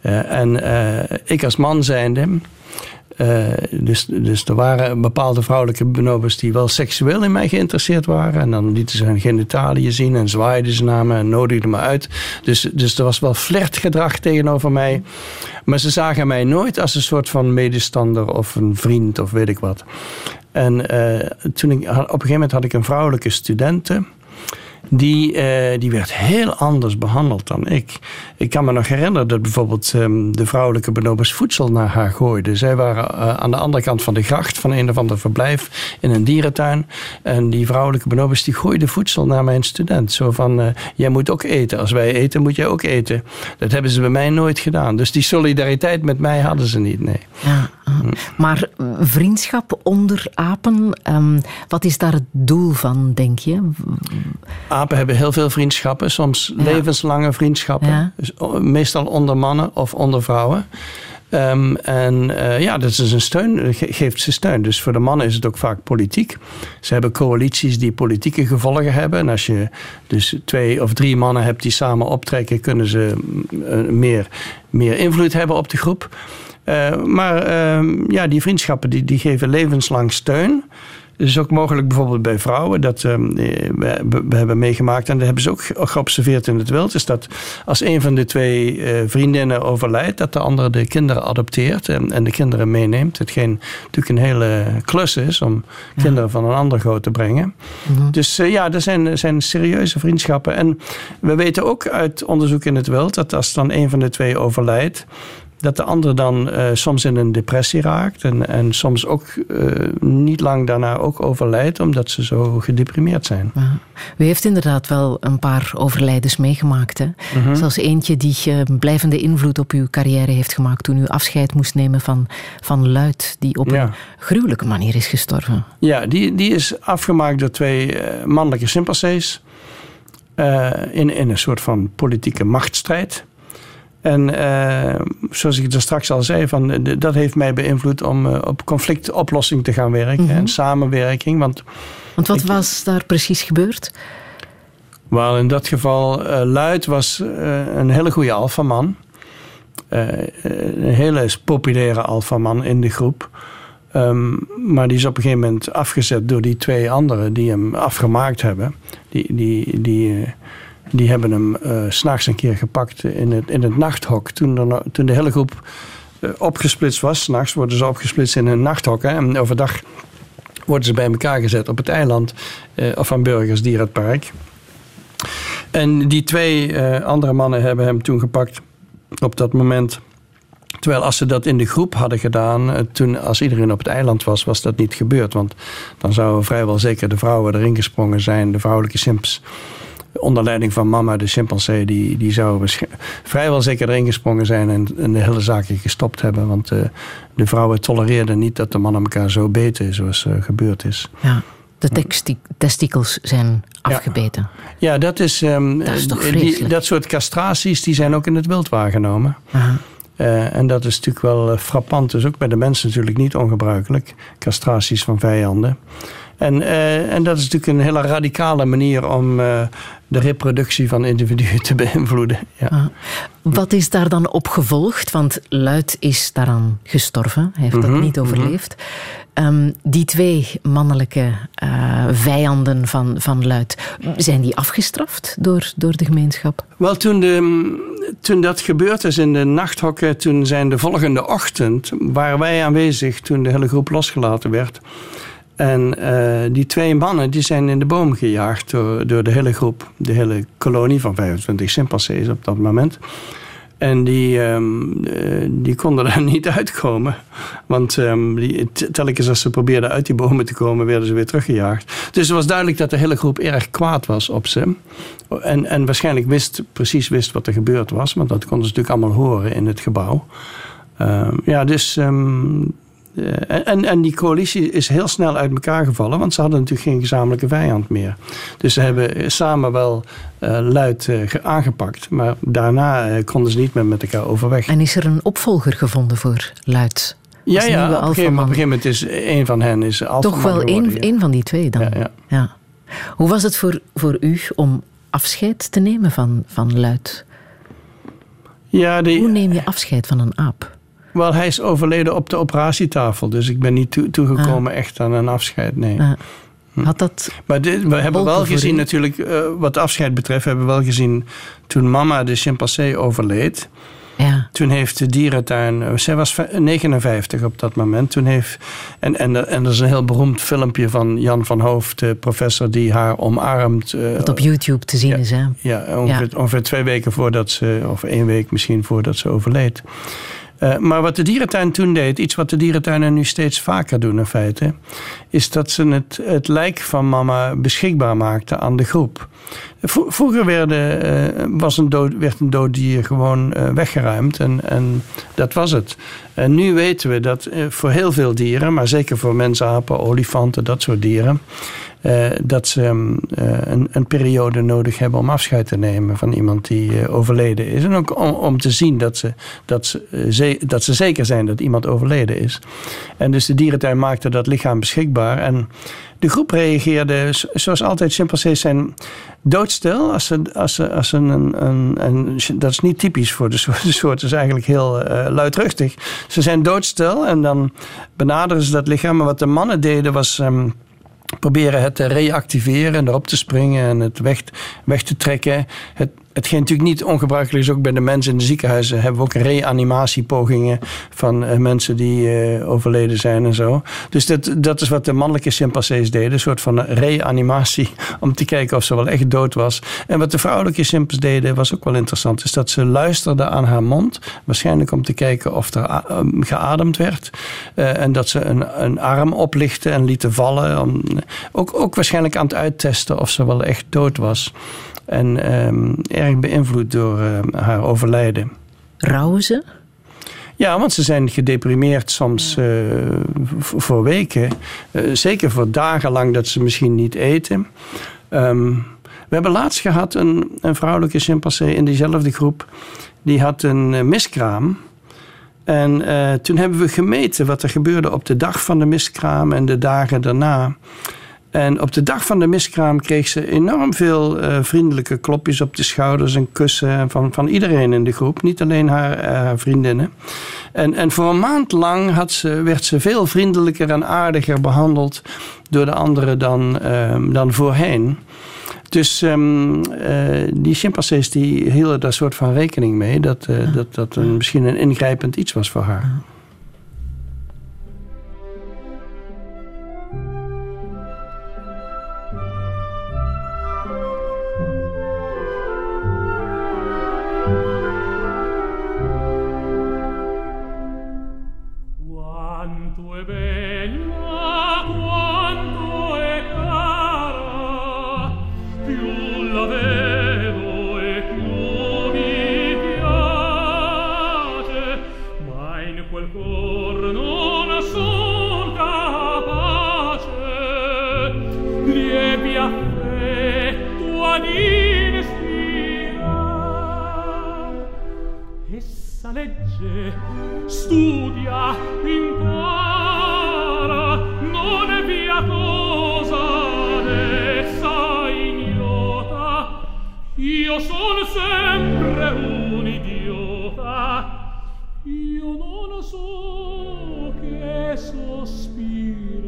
Eh, en eh, ik als man zijnde. Eh, dus, dus er waren bepaalde vrouwelijke bonobos die wel seksueel in mij geïnteresseerd waren. En dan lieten ze hun genitaliën zien en zwaaiden ze naar me en nodigden me uit. Dus, dus er was wel flirtgedrag tegenover mij. Maar ze zagen mij nooit als een soort van medestander of een vriend of weet ik wat. En eh, toen ik, op een gegeven moment had ik een vrouwelijke studente. Die, eh, die werd heel anders behandeld dan ik. Ik kan me nog herinneren dat bijvoorbeeld ehm, de vrouwelijke bonobos voedsel naar haar gooiden. Zij waren eh, aan de andere kant van de gracht van een of ander verblijf in een dierentuin. En die vrouwelijke bonobos die gooiden voedsel naar mijn student. Zo van, eh, jij moet ook eten. Als wij eten, moet jij ook eten. Dat hebben ze bij mij nooit gedaan. Dus die solidariteit met mij hadden ze niet, nee. Ja. Maar eh, vriendschap onder apen, ehm, wat is daar het doel van, denk je? Apen hebben heel veel vriendschappen, soms Ja. levenslange vriendschappen. Ja. Dus, o- meestal onder mannen of onder vrouwen. Ehm, en eh, ja, dat is een steun, ge- geeft ze steun. Dus voor de mannen is het ook vaak politiek. Ze hebben coalities die politieke gevolgen hebben. En als je dus twee of drie mannen hebt die samen optrekken, kunnen ze mm, eh, meer, meer invloed hebben op de groep. Eh, maar ehm, ja, die vriendschappen die, die geven levenslang steun. Het is ook mogelijk bijvoorbeeld bij vrouwen. Dat, ehm, eh, we, we hebben meegemaakt, en dat hebben ze ook ge- geobserveerd in het wild. Is dat als een van de twee eh, vriendinnen overlijdt, dat de andere de kinderen adopteert en, en de kinderen meeneemt. Hetgeen natuurlijk een hele klus is om kinderen van een ander groot te brengen. Dus ja, er zijn, zijn serieuze vriendschappen. En we weten ook uit onderzoek in het wild dat als dan een van de twee overlijdt, dat de ander dan eh, soms in een depressie raakt. En, en soms ook eh, niet lang daarna ook overlijdt, omdat ze zo gedeprimeerd zijn. Ja. U heeft inderdaad wel een paar overlijdens meegemaakt. Hè? Mhm. Zelfs eentje die eh, blijvende invloed op uw carrière heeft gemaakt toen u afscheid moest nemen van, van Luid, die op Ja. een gruwelijke manier is gestorven. Ja, die, die is afgemaakt door twee mannelijke chimpansees. eh, in, in een soort van politieke machtsstrijd. En eh, zoals ik er straks al zei, van, dat heeft mij beïnvloed om eh, op conflictoplossing te gaan werken Mhm. en samenwerking. Want Want wat was daar precies gebeurd? Wel, in dat geval, eh Luid was een hele goede alfaman. Eh, een hele populaire alfaman in de groep. Ehm, maar die is op een gegeven moment afgezet door die twee anderen die hem afgemaakt hebben. Die, die, die, die hebben hem s s'nachts een keer gepakt in het, in het nachthok. Toen, er, no- toen de hele groep eh, opgesplitst was. S'nachts worden ze opgesplitst in een nachthok. Hè, en overdag worden ze bij elkaar gezet op het eiland eh, of van Burgers Dierenpark. En die twee andere mannen hebben hem toen gepakt op dat moment. Terwijl als ze dat in de groep hadden gedaan, toen als iedereen op het eiland was, was dat niet gebeurd. Want dan zouden vrijwel zeker de vrouwen erin gesprongen zijn, de vrouwelijke simps. Onder leiding van mama, de chimpansee, die, die zou vrijwel zeker erin gesprongen zijn en, en de hele zaak hier gestopt hebben. Want eh, de vrouwen tolereerden niet dat de mannen elkaar zo beten zoals eh, gebeurd is. Ja, de testikels zijn afgebeten. Ja, dat is. Dat is toch eh, die, dat soort castraties die zijn ook in het wild waargenomen. Aha. En dat is natuurlijk wel frappant. Dus ook bij de mensen natuurlijk niet ongebruikelijk. Castraties van vijanden. En, eh, en dat is natuurlijk een hele radicale manier om eh, de reproductie van individuen [laughs] te beïnvloeden. Ja. Ah. Wat is daar dan op gevolgd? Want Luid is daaraan gestorven. Hij heeft dat Mhm, niet overleefd. Ehm, die twee mannelijke eh, vijanden van, van Luid, zijn die afgestraft door, door de gemeenschap? Wel, toen, de, toen dat gebeurd is in de nachthokken, toen zijn de volgende ochtend, waren wij aanwezig toen de hele groep losgelaten werd. En eh, die twee mannen die zijn in de boom gejaagd door, de hele groep, de hele kolonie van 25 chimpansees op dat moment. En die, ehm, eh, die konden er [laughs] niet uitkomen. Want ehm, die, telkens als ze probeerden uit die bomen te komen, werden ze weer teruggejaagd. Dus het was duidelijk dat de hele groep erg kwaad was op ze. En, en waarschijnlijk wist, precies wist wat er gebeurd was. Want dat konden ze natuurlijk allemaal horen in het gebouw. Ehm, ja, dus... eh, en, en die coalitie is heel snel uit elkaar gevallen, want ze hadden natuurlijk geen gezamenlijke vijand meer. Dus ze hebben samen wel eh, luid eh, ge- aangepakt, maar daarna eh, konden ze niet meer met elkaar overweg. En is er een opvolger gevonden voor Luid? Ja, ja op, een gegeven, op een gegeven moment is een van hen is alfaman Toch wel één, ja. van die twee dan? Ja, ja. Ja. Hoe was het voor, voor u om afscheid te nemen van, van Luid? Ja, die, Hoe neem je afscheid van een aap? Wel, hij is overleden op de operatietafel, dus ik ben niet toe- toegekomen echt aan een afscheid, nee. Ah. Had dat Maar dit, we hebben wel gezien u? natuurlijk, eh, wat afscheid betreft, hebben we wel gezien toen mama de chimpansee overleed. Ja. Toen heeft de dierentuin, eh, zij was ve- 59 op dat moment. Toen heeft, en, en, er- en er is een heel beroemd filmpje van Jan van Hoofd, de professor, die haar omarmt. eh, wat op YouTube te zien is, hè? ja, ongeveer, Ja. ongeveer twee weken voordat ze, of één week misschien voordat ze overleed. Eh, maar wat de dierentuin toen deed, iets wat de dierentuinen nu steeds vaker doen in feite, is dat ze het, het lijk van mama beschikbaar maakten aan de groep. Vro- Vroeger werden, eh, was een dood, werd een dood dier gewoon eh, weggeruimd en, en dat was het. En nu weten we dat voor heel veel dieren, maar zeker voor mensapen, olifanten, dat soort dieren, eh, dat ze mm, eh, een, een periode nodig hebben om afscheid te nemen van iemand die eh, overleden is. En ook om, om te zien dat ze, dat, ze, dat ze zeker zijn dat iemand overleden is. En dus de dierentuin maakte dat lichaam beschikbaar. En de groep reageerde, zoals altijd, chimpansees zijn doodstil. Als ze, als ze, als een, een, dat is niet typisch voor de [laughs] soort. Is eigenlijk heel luidruchtig. Ze zijn doodstil en dan benaderen ze dat lichaam. Maar wat de mannen deden was... ehm, proberen het te reactiveren en erop te springen en het weg, weg te trekken. Het, hetgeen natuurlijk niet ongebruikelijk is, ook bij de mensen in de ziekenhuizen hebben we ook reanimatiepogingen van eh, mensen die eh, overleden zijn en zo. Dus dat, dat is wat de mannelijke chimpansees deden, een soort van reanimatie [laughs] om te kijken of ze wel echt dood was. En wat de vrouwelijke chimps deden was ook wel interessant, is dat ze luisterden aan haar mond, waarschijnlijk om te kijken of er a- um, geademd werd. Eh, en dat ze een, een arm oplichten en lieten vallen. Om, ook, ook waarschijnlijk aan het uittesten of ze wel echt dood was. En ehm, erg beïnvloed door ehm, haar overlijden. Rouwen ze? Ja, want ze zijn gedeprimeerd soms eh, voor weken. Eh, zeker voor dagen lang dat ze misschien niet eten. Ehm, We hebben laatst gehad een, een vrouwelijke chimpansee in diezelfde groep. Die had een eh, miskraam. En toen hebben we gemeten wat er gebeurde op de dag van de miskraam en de dagen daarna. En op de dag van de miskraam kreeg ze enorm veel eh, vriendelijke klopjes op de schouders en kussen van, van iedereen in de groep. Niet alleen haar, eh, haar vriendinnen. En, en voor een maand lang had ze, werd ze veel vriendelijker en aardiger behandeld door de anderen dan, ehm, dan voorheen. Dus ehm, eh, die chimpansees die hielden daar soort van rekening mee dat dat, dat een, misschien een ingrijpend iets was voor haar. studia, impara, non è via cosa sa ignota. Io son sempre un idiota, io non so che sospirar.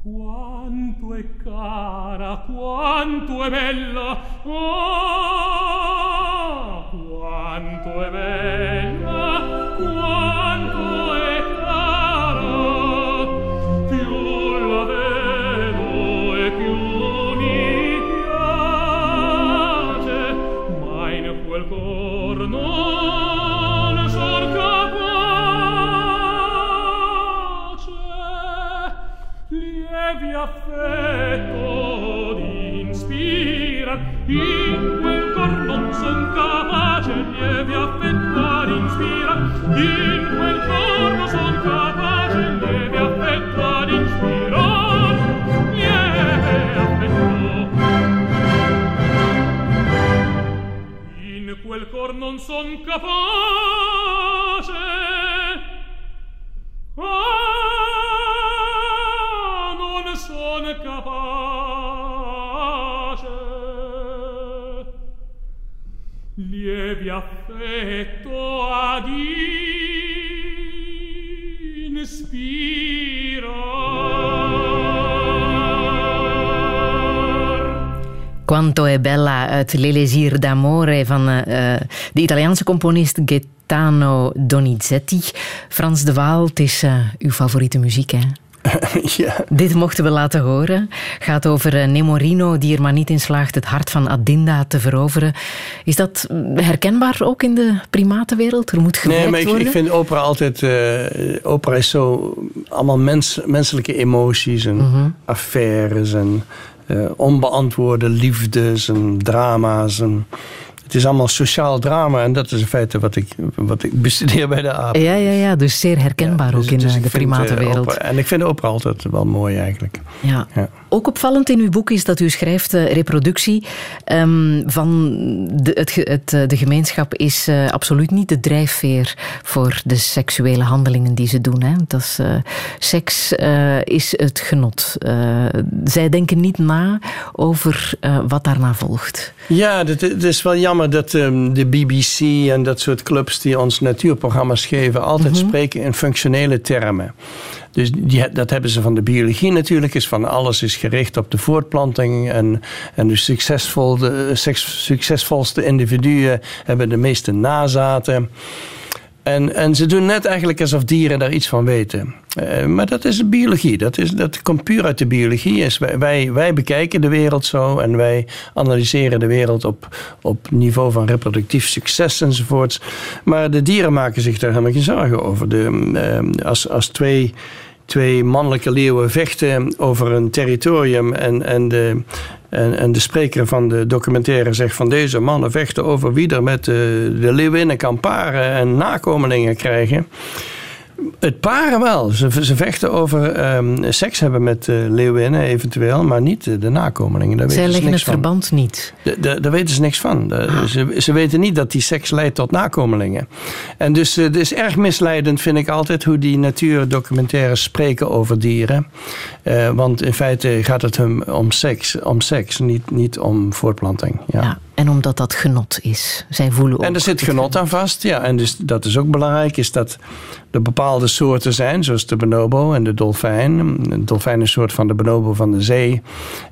Quanto è cara, quanto è bella, oh! quanto è bella quanto è cara. Più la vedo e più mi piace ma in quel cor non sorca pace lievi affetto d'inspira che vi affetto ad inspira in quel corno son capace che vi affetto ad inspirar lieve affetto. In quel cor non son capace. Ah non son capace. Lievi affetti affetto ad. Quanto è bella uit L'Elésir d'Amore van eh, eh, de Italiaanse componist Gaetano Donizetti. Frans de Waal, het is eh, uw favoriete muziek, hè? [laughs] ja. Dit mochten we laten horen. Gaat over eh, Nemorino die er maar niet in slaagt het hart van Adinda te veroveren. Is dat mm, herkenbaar ook in de primatenwereld? Er moet gewerkt Nee, maar ik, worden? ik vind opera altijd... eh, opera is zo allemaal mens, menselijke emoties en Mhm. affaires en eh, onbeantwoorde liefdes en drama's. En, het is allemaal sociaal drama en dat is in feite wat ik, wat ik bestudeer bij de APA. Ja, ja, ja, dus zeer herkenbaar ook in Dus eh, de eh, primatenwereld. en ik vind opera altijd wel mooi eigenlijk. Ja. Ja. Ook opvallend in uw boek is dat u schrijft eh, reproductie ehm, van de, het, het, eh, de gemeenschap is eh, absoluut niet de drijfveer voor de seksuele handelingen die ze doen. Hè. Dat is, seks is het genot. Zij denken niet na over wat daarna volgt. Ja, het is wel jammer dat ehm, de BBC en dat soort clubs die ons natuurprogramma's geven, altijd spreken in functionele termen. Dus die, dat hebben ze van de biologie natuurlijk, is van alles is gericht op de voortplanting. En, en de, succesvol, de seks- succesvolste individuen hebben de meeste nazaten. En, en ze doen net eigenlijk alsof dieren daar iets van weten. Eh, maar dat is de biologie. Dat, is, dat komt puur uit de biologie. Wij, wij bekijken de wereld zo en wij analyseren de wereld op, op niveau van reproductief succes enzovoorts. Maar de dieren maken zich daar helemaal geen zorgen over. De, eh, als, als twee twee mannelijke leeuwen vechten over een territorium. En, en, de, en, en de spreker van de documentaire zegt van deze mannen vechten over wie er met de, de leeuwinnen kan paren en nakomelingen krijgen. Het paren wel. Ze, ze vechten over ehm, seks hebben met eh, leeuwinnen eventueel, maar niet eh, de nakomelingen. Daar Zij weten leggen het van. verband niet. Da- da- Daar weten ze niks van. Da- Ze, ze weten niet dat die seks leidt tot nakomelingen. En dus eh, het is erg misleidend, vind ik altijd, hoe die natuurdocumentaires spreken over dieren. Eh, want in feite gaat het hem om seks, om seks niet, niet om voortplanting. Ja. Ja. En omdat dat genot is. Zij voelen ook En er zit genot aan vast. Ja, en dus dat is ook belangrijk, is dat er bepaalde soorten zijn, zoals de bonobo en de dolfijn. De dolfijn is een soort van de bonobo van de zee,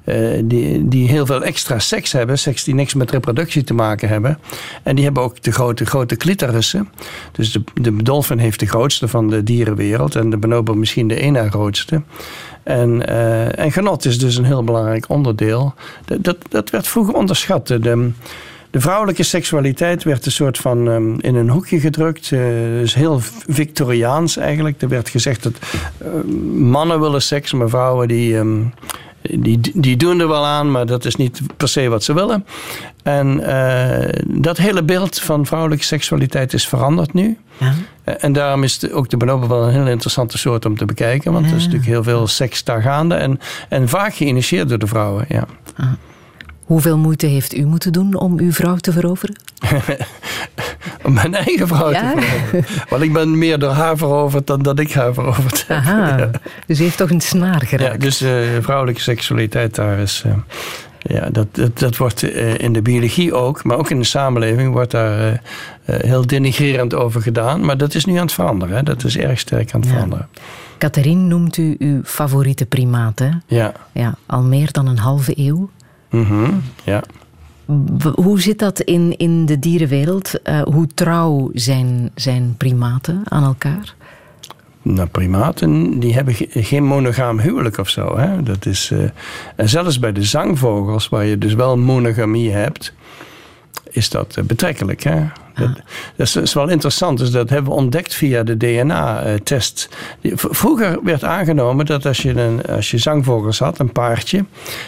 eh, die, die heel veel extra seks hebben, seks die niks met reproductie te maken hebben. En die hebben ook de grote, grote clitorissen. Dus de, de dolfijn heeft de grootste van de dierenwereld en de bonobo misschien de ene grootste. En, eh, en genot is dus een heel belangrijk onderdeel. Dat, dat, dat werd vroeger onderschat. De, de vrouwelijke seksualiteit werd een soort van ehm, in een hoekje gedrukt. Eh, dus heel Victoriaans eigenlijk. Er werd gezegd dat eh, mannen willen seks, maar vrouwen die, ehm, die, die doen er wel aan, maar dat is niet per se wat ze willen. En eh, dat hele beeld van vrouwelijke seksualiteit is veranderd nu. Ja. Eh, En daarom is de, ook de bonobo wel een heel interessante soort om te bekijken. Want er is natuurlijk heel veel seks daar gaande. En, en vaak geïnitieerd door de vrouwen. Ja. Hoeveel moeite heeft u moeten doen om uw vrouw te veroveren? [laughs] Om mijn eigen vrouw Ja. te veroveren. Want ik ben meer door haar veroverd dan dat ik haar veroverd heb. Aha, [laughs] Ja. dus u heeft toch een snaar Ja, geraakt. dus eh, vrouwelijke seksualiteit daar is... eh, ja, dat, dat, dat wordt eh, in de biologie ook, maar ook in de samenleving wordt daar heel denigrerend over gedaan. Maar dat is nu aan het veranderen. Hè? Dat is erg sterk aan het Ja. veranderen. Catherine noemt u uw favoriete primaat, hè? Ja. Ja, al meer dan een halve eeuw. Mhm, ja. Hoe zit dat in, in de dierenwereld? Eh, hoe trouw zijn, zijn primaten aan elkaar? Nou, primaten die hebben ge- geen monogaam huwelijk of zo. Hè? Dat is, eh, en zelfs bij de zangvogels, waar je dus wel monogamie hebt, is dat eh, betrekkelijk. Hè? Dat, dat is, wel interessant. Dus dat hebben we ontdekt via de DNA-test. Vroeger werd aangenomen dat als je, een, als je zangvogels had, een paardje,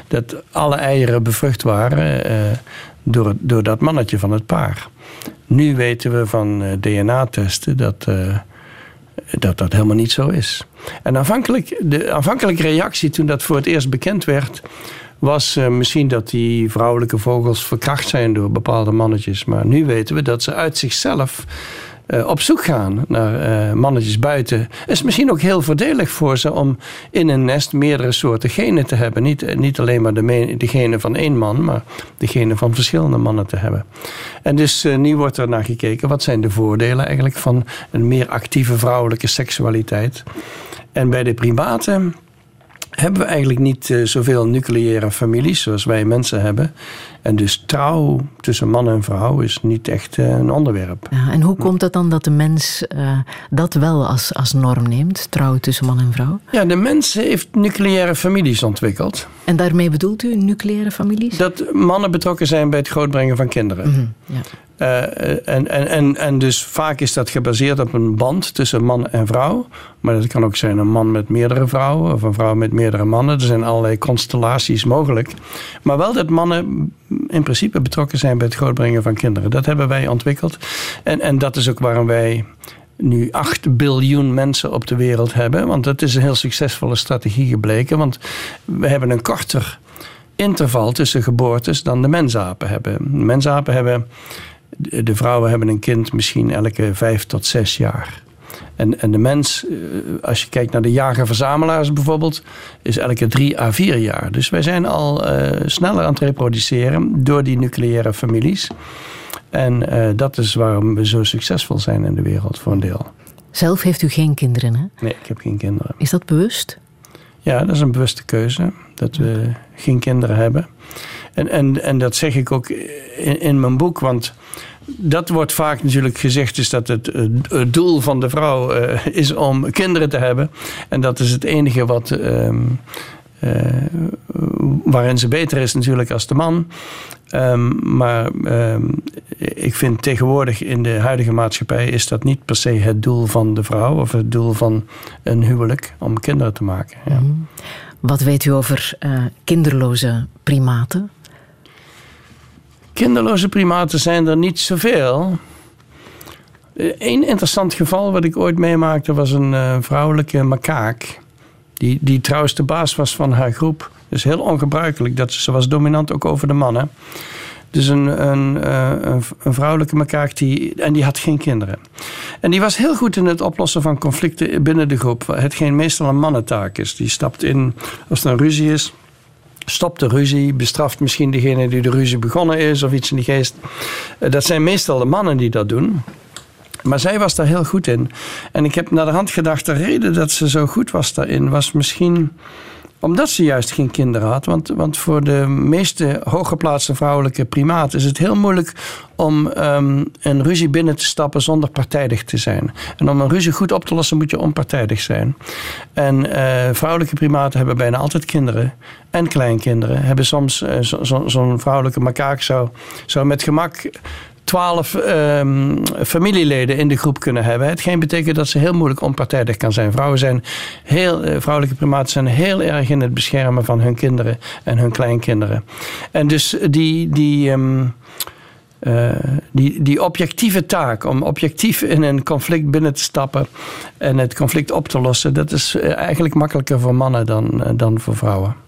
dat alle eieren bevrucht waren eh, door, door dat mannetje van het paar. Nu weten we van eh, DNA-testen dat. eh, dat dat helemaal niet zo is. En aanvankelijk, de aanvankelijke reactie toen dat voor het eerst bekend werd, was eh, misschien dat die vrouwelijke vogels verkracht zijn door bepaalde mannetjes. Maar nu weten we dat ze uit zichzelf eh, op zoek gaan naar eh, mannetjes buiten. is misschien ook heel voordelig voor ze om in een nest meerdere soorten genen te hebben. Niet, niet alleen maar de, genen van één man, maar de genen van verschillende mannen te hebben. En dus nu wordt er naar gekeken wat zijn de voordelen eigenlijk van een meer actieve vrouwelijke seksualiteit. En bij de primaten hebben we eigenlijk niet eh, zoveel nucleaire families zoals wij mensen hebben. En dus trouw tussen man en vrouw is niet echt eh, een onderwerp. Ja, en hoe komt het dan dat de mens eh, dat wel als, als norm neemt? Trouw tussen man en vrouw? Ja, de mens heeft nucleaire families ontwikkeld. En daarmee bedoelt u nucleaire families? Dat mannen betrokken zijn bij het grootbrengen van kinderen. Mhm, ja. Eh, en, en, en, en dus vaak is dat gebaseerd op een band tussen man en vrouw. Maar dat kan ook zijn een man met meerdere vrouwen of een vrouw met meerdere mannen. Er zijn allerlei constellaties mogelijk. Maar wel dat mannen in principe betrokken zijn bij het grootbrengen van kinderen. Dat hebben wij ontwikkeld. En, en dat is ook waarom wij nu 8 biljoen mensen op de wereld hebben. Want dat is een heel succesvolle strategie gebleken. Want we hebben een korter interval tussen geboortes dan de mensapen hebben. De mensapen hebben, de vrouwen hebben een kind misschien elke vijf tot zes jaar. En, en de mens, eh, als je kijkt naar de jager-verzamelaars bijvoorbeeld, is elke drie à vier jaar. Dus wij zijn al eh, sneller aan het reproduceren door die nucleaire families. En eh, dat is waarom we zo succesvol zijn in de wereld voor een deel. Zelf heeft u geen kinderen, hè? Nee, ik heb geen kinderen. Is dat bewust? Ja, dat is een bewuste keuze. Dat we geen kinderen hebben. En, en, en dat zeg ik ook in, in mijn boek. Want dat wordt vaak natuurlijk gezegd... is dat het, het doel van de vrouw eh, is om kinderen te hebben. En dat is het enige wat... ehm, eh, waarin ze beter is natuurlijk als de man. Ehm, maar ehm, ik vind tegenwoordig in de huidige maatschappij... is dat niet per se het doel van de vrouw... of het doel van een huwelijk om kinderen te maken. Ja. Wat weet u over eh, kinderloze primaten? Kinderloze primaten zijn er niet zoveel. Eén interessant geval wat ik ooit meemaakte was een eh, vrouwelijke makaak. Die, die trouwens de baas was van haar groep. Dus heel ongebruikelijk. Dat, ze was dominant ook over de mannen. Dus een, een, eh, een, een vrouwelijke makaak die, en die had geen kinderen. En die was heel goed in het oplossen van conflicten binnen de groep. Hetgeen meestal een mannentaak is. Die stapt in als er een ruzie is. Stopt de ruzie, bestraft misschien degene die de ruzie begonnen is of iets in die geest. Eh, Dat zijn meestal de mannen die dat doen. Maar zij was daar heel goed in. En ik heb naar de hand gedacht, de reden dat ze zo goed was daarin was misschien omdat ze juist geen kinderen had. Want, want voor de meeste hooggeplaatste vrouwelijke primaten is het heel moeilijk om ehm, een ruzie binnen te stappen zonder partijdig te zijn. En om een ruzie goed op te lossen moet je onpartijdig zijn. En eh, vrouwelijke primaten hebben bijna altijd kinderen en kleinkinderen. Hebben soms eh, zo- zo- zo'n vrouwelijke makaak zou, zou met gemak twaalf ehm, familieleden in de groep kunnen hebben. Hetgeen betekent dat ze heel moeilijk onpartijdig kan zijn. Vrouwen zijn heel, eh, vrouwelijke primaten zijn heel erg in het beschermen van hun kinderen en hun kleinkinderen. En dus die, die, ehm, eh, die, die objectieve taak om objectief in een conflict binnen te stappen en het conflict op te lossen, dat is eh, eigenlijk makkelijker voor mannen dan, dan voor vrouwen.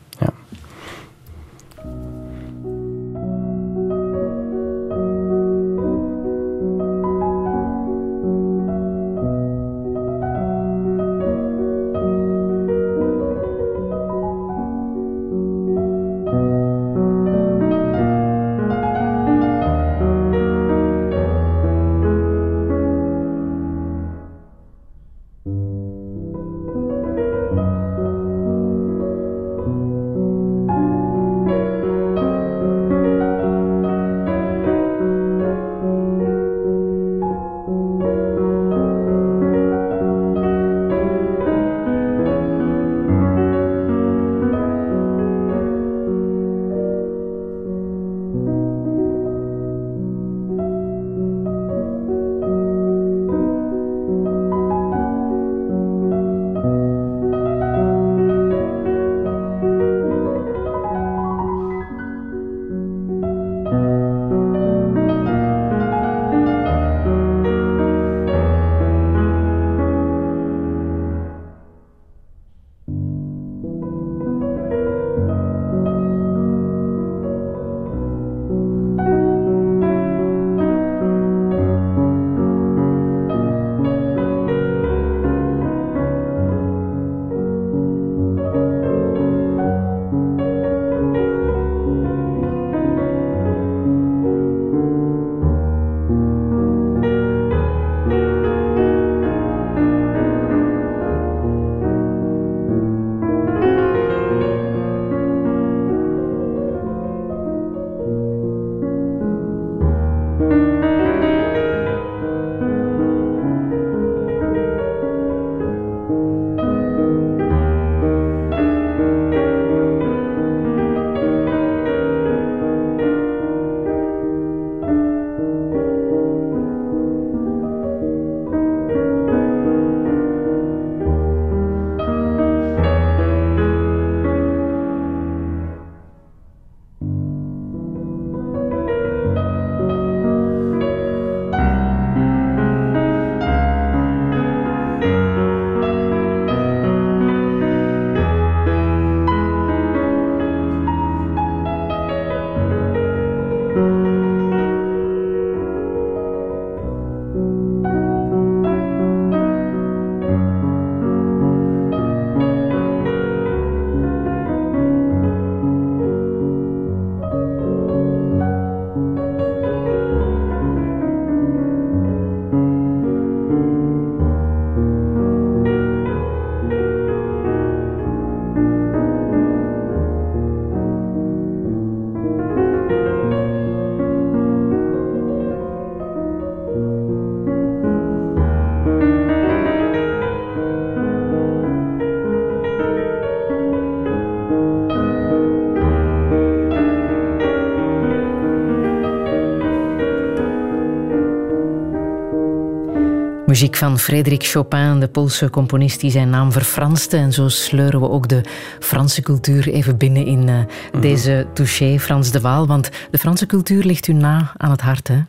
Muziek van Frédéric Chopin, de Poolse componist die zijn naam verfranste. En zo sleuren we ook de Franse cultuur even binnen in eh, deze touché, Frans de Waal. Want de Franse cultuur ligt u na aan het hart, hè?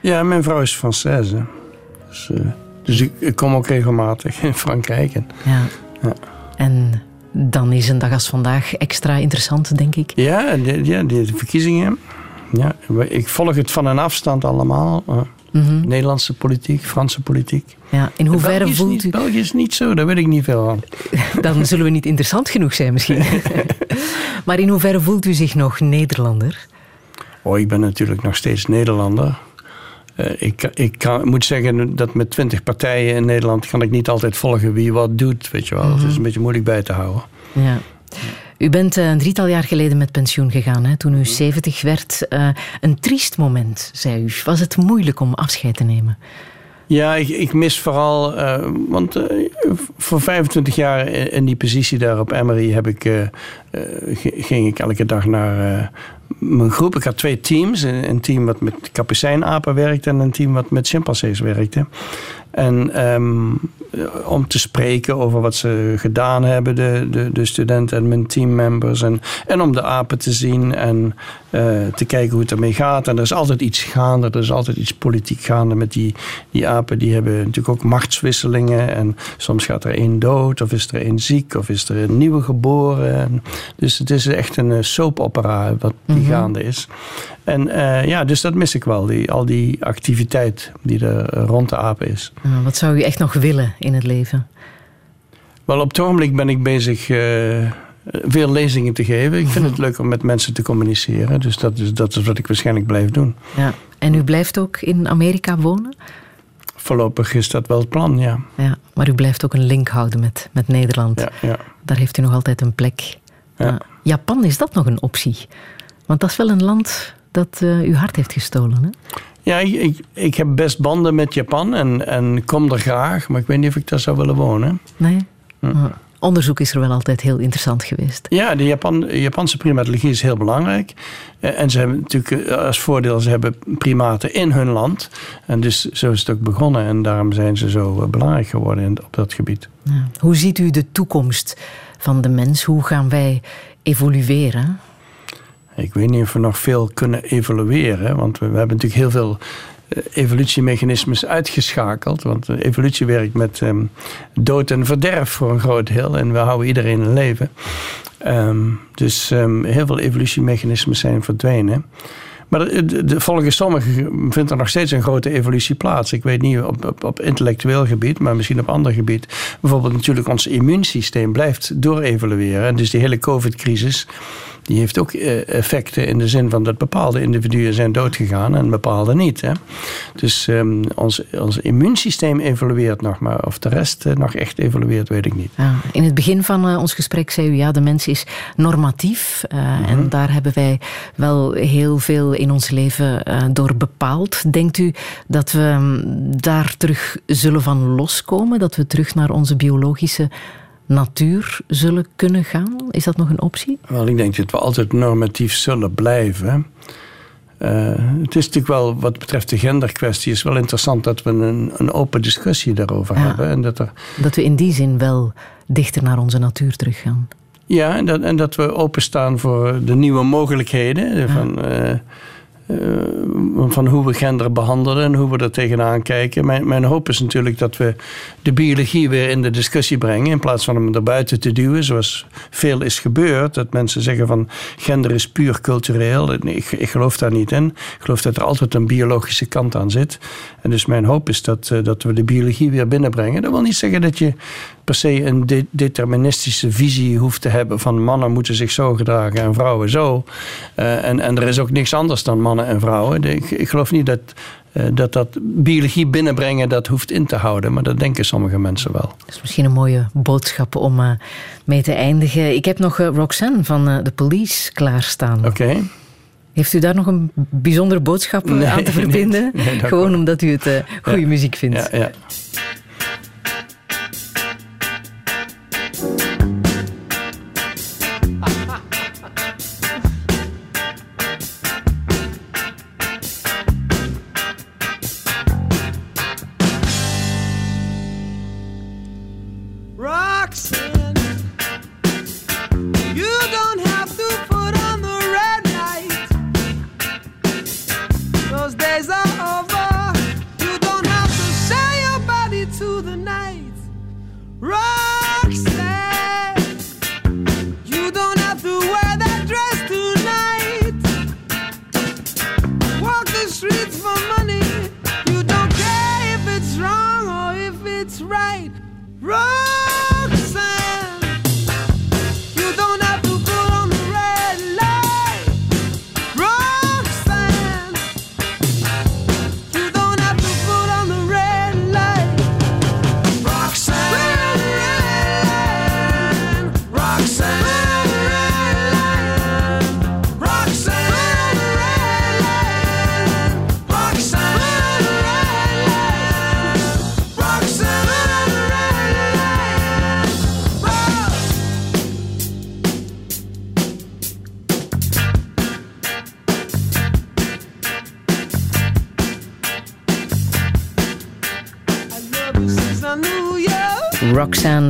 Ja, mijn vrouw is Française. Dus, eh, dus ik, ik kom ook regelmatig in Frankrijk. En, Ja. Ja. En dan is een dag als vandaag extra interessant, denk ik. ja, de, ja, de verkiezingen. Ja, ik volg het van een afstand allemaal. Mhm. Nederlandse politiek, Franse politiek. Ja, in hoeverre België is voelt niet, u... België is niet zo, daar weet ik niet veel van. [laughs] Dan zullen we niet interessant genoeg zijn misschien. [laughs] maar in hoeverre voelt u zich nog Nederlander? Oh, ik ben natuurlijk nog steeds Nederlander. Eh, ik ik kan, moet zeggen dat met twintig partijen in Nederland... kan ik niet altijd volgen wie wat doet, weet je wel. Het is een beetje moeilijk bij te houden. Ja. U bent eh, een drietal jaar geleden met pensioen gegaan, hè, toen u 70 werd. Eh, een triest moment, zei u. Was het moeilijk om afscheid te nemen? Ja, ik, ik mis vooral... eh, want voor 25 jaar in die positie daar op Emory... Heb ik, ging ik elke dag naar mijn groep. Ik had twee teams. Een, team wat met kapucijnapen werkte... en een team wat met chimpansees werkte. En ehm, eh, om te spreken over wat ze gedaan hebben, de, de, de studenten en mijn teammembers. En, en om de apen te zien en eh, te kijken hoe het ermee gaat. En er is altijd iets gaande, er is altijd iets politiek gaande met die, die apen. Die hebben natuurlijk ook machtswisselingen. En soms gaat er één dood, of is er één ziek, of is er een nieuwe geboren. En dus het is echt een eh, soapopera wat die Mhm. gaande is. En eh, ja, dus dat mis ik wel, die, al die activiteit die er rond de apen is. Eh, wat zou u echt nog willen in het leven? Wel, op het ogenblik ben ik bezig eh, veel lezingen te geven. Ik vind het leuk om met mensen te communiceren. Dus dat is, dat is wat ik waarschijnlijk blijf doen. Ja. En u blijft ook in Amerika wonen? Voorlopig is dat wel het plan, ja. Ja, maar u blijft ook een link houden met, met Nederland. Ja, ja. Daar heeft u nog altijd een plek. Ja. Japan, is dat nog een optie? Want dat is wel een land dat eh, uw hart heeft gestolen. Hè? Ja, ik, ik, ik heb best banden met Japan en, en kom er graag. Maar ik weet niet of ik daar zou willen wonen. Nee? Eh, onderzoek is er wel altijd heel interessant geweest. Ja, de Japan, Japanse primatologie is heel belangrijk. Eh, En ze hebben natuurlijk eh, als voordeel, ze hebben primaten in hun land. En dus zo is het ook begonnen. En daarom zijn ze zo belangrijk geworden in, op dat gebied. Ja. Hoe ziet u de toekomst van de mens? Hoe gaan wij evolueren? Ik weet niet of we nog veel kunnen evolueren. Want we, hebben natuurlijk heel veel eh, evolutiemechanismes uitgeschakeld. Want evolutie werkt met ehm, dood en verderf voor een groot deel. En we houden iedereen in leven. Ehm, dus ehm, heel veel evolutiemechanismes zijn verdwenen. Maar de, de- volgens sommigen vindt er nog steeds een grote evolutie plaats. Ik weet niet op, op, op intellectueel gebied, maar misschien op ander gebied. Bijvoorbeeld natuurlijk ons immuunsysteem blijft doorevolueren. En dus die hele COVID-crisis, die heeft ook eh, effecten in de zin van dat bepaalde individuen zijn doodgegaan en bepaalde niet. Hè? Dus ehm, ons, ons immuunsysteem evolueert nog, maar of de rest eh, nog echt evolueert, weet ik niet. Ja, in het begin van eh, ons gesprek zei u, ja, de mens is normatief. eh, En daar hebben wij wel heel veel in ons leven door bepaald. Denkt u dat we mm, daar terug zullen van loskomen? Dat we terug naar onze biologische natuur zullen kunnen gaan? Is dat nog een optie? Wel, ik denk dat we altijd normatief zullen blijven. Eh, het is natuurlijk wel, wat betreft de genderkwestie, is wel interessant dat we een, een open discussie daarover hebben. En dat er, Dat we in die zin wel dichter naar onze natuur teruggaan. ja, en dat, en dat we openstaan voor de nieuwe mogelijkheden. Van, eh, eh, van hoe we gender behandelen en hoe we er tegenaan kijken. Mijn, mijn hoop is natuurlijk dat we de biologie weer in de discussie brengen. In plaats van hem erbuiten te duwen, zoals veel is gebeurd. Dat mensen zeggen van gender is puur cultureel. Ik, ik geloof daar niet in. Ik geloof dat er altijd een biologische kant aan zit. En dus mijn hoop is dat, eh, dat we de biologie weer binnenbrengen. Dat wil niet zeggen dat je per se een de- deterministische visie hoeft te hebben van mannen moeten zich zo gedragen en vrouwen zo. Eh, en, en er is ook niks anders dan mannen en vrouwen. De- Ik, ik geloof niet dat, eh, dat dat biologie binnenbrengen dat hoeft in te houden, maar dat denken sommige mensen wel. Dat is misschien een mooie boodschap om eh, mee te eindigen. Ik heb nog eh, Roxanne van The Police klaarstaan. Oké. Heeft u daar nog een bijzondere boodschap Nee, aan te [laughs] verbinden? nee, Gewoon wel. omdat u het goede muziek vindt. Ja, ja.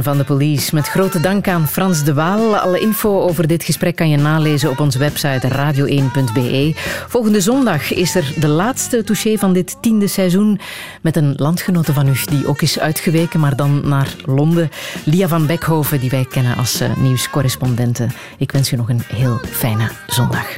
Van de Police. Met grote dank aan Frans de Waal. Alle info over dit gesprek kan je nalezen op onze website radio1.be. Volgende zondag is er de laatste touché van dit tiende seizoen. Met een landgenote van u die ook is uitgeweken, maar dan naar Londen. Lia van Beckhoven, die wij kennen als eh, nieuwscorrespondente. Ik wens u nog een heel fijne zondag.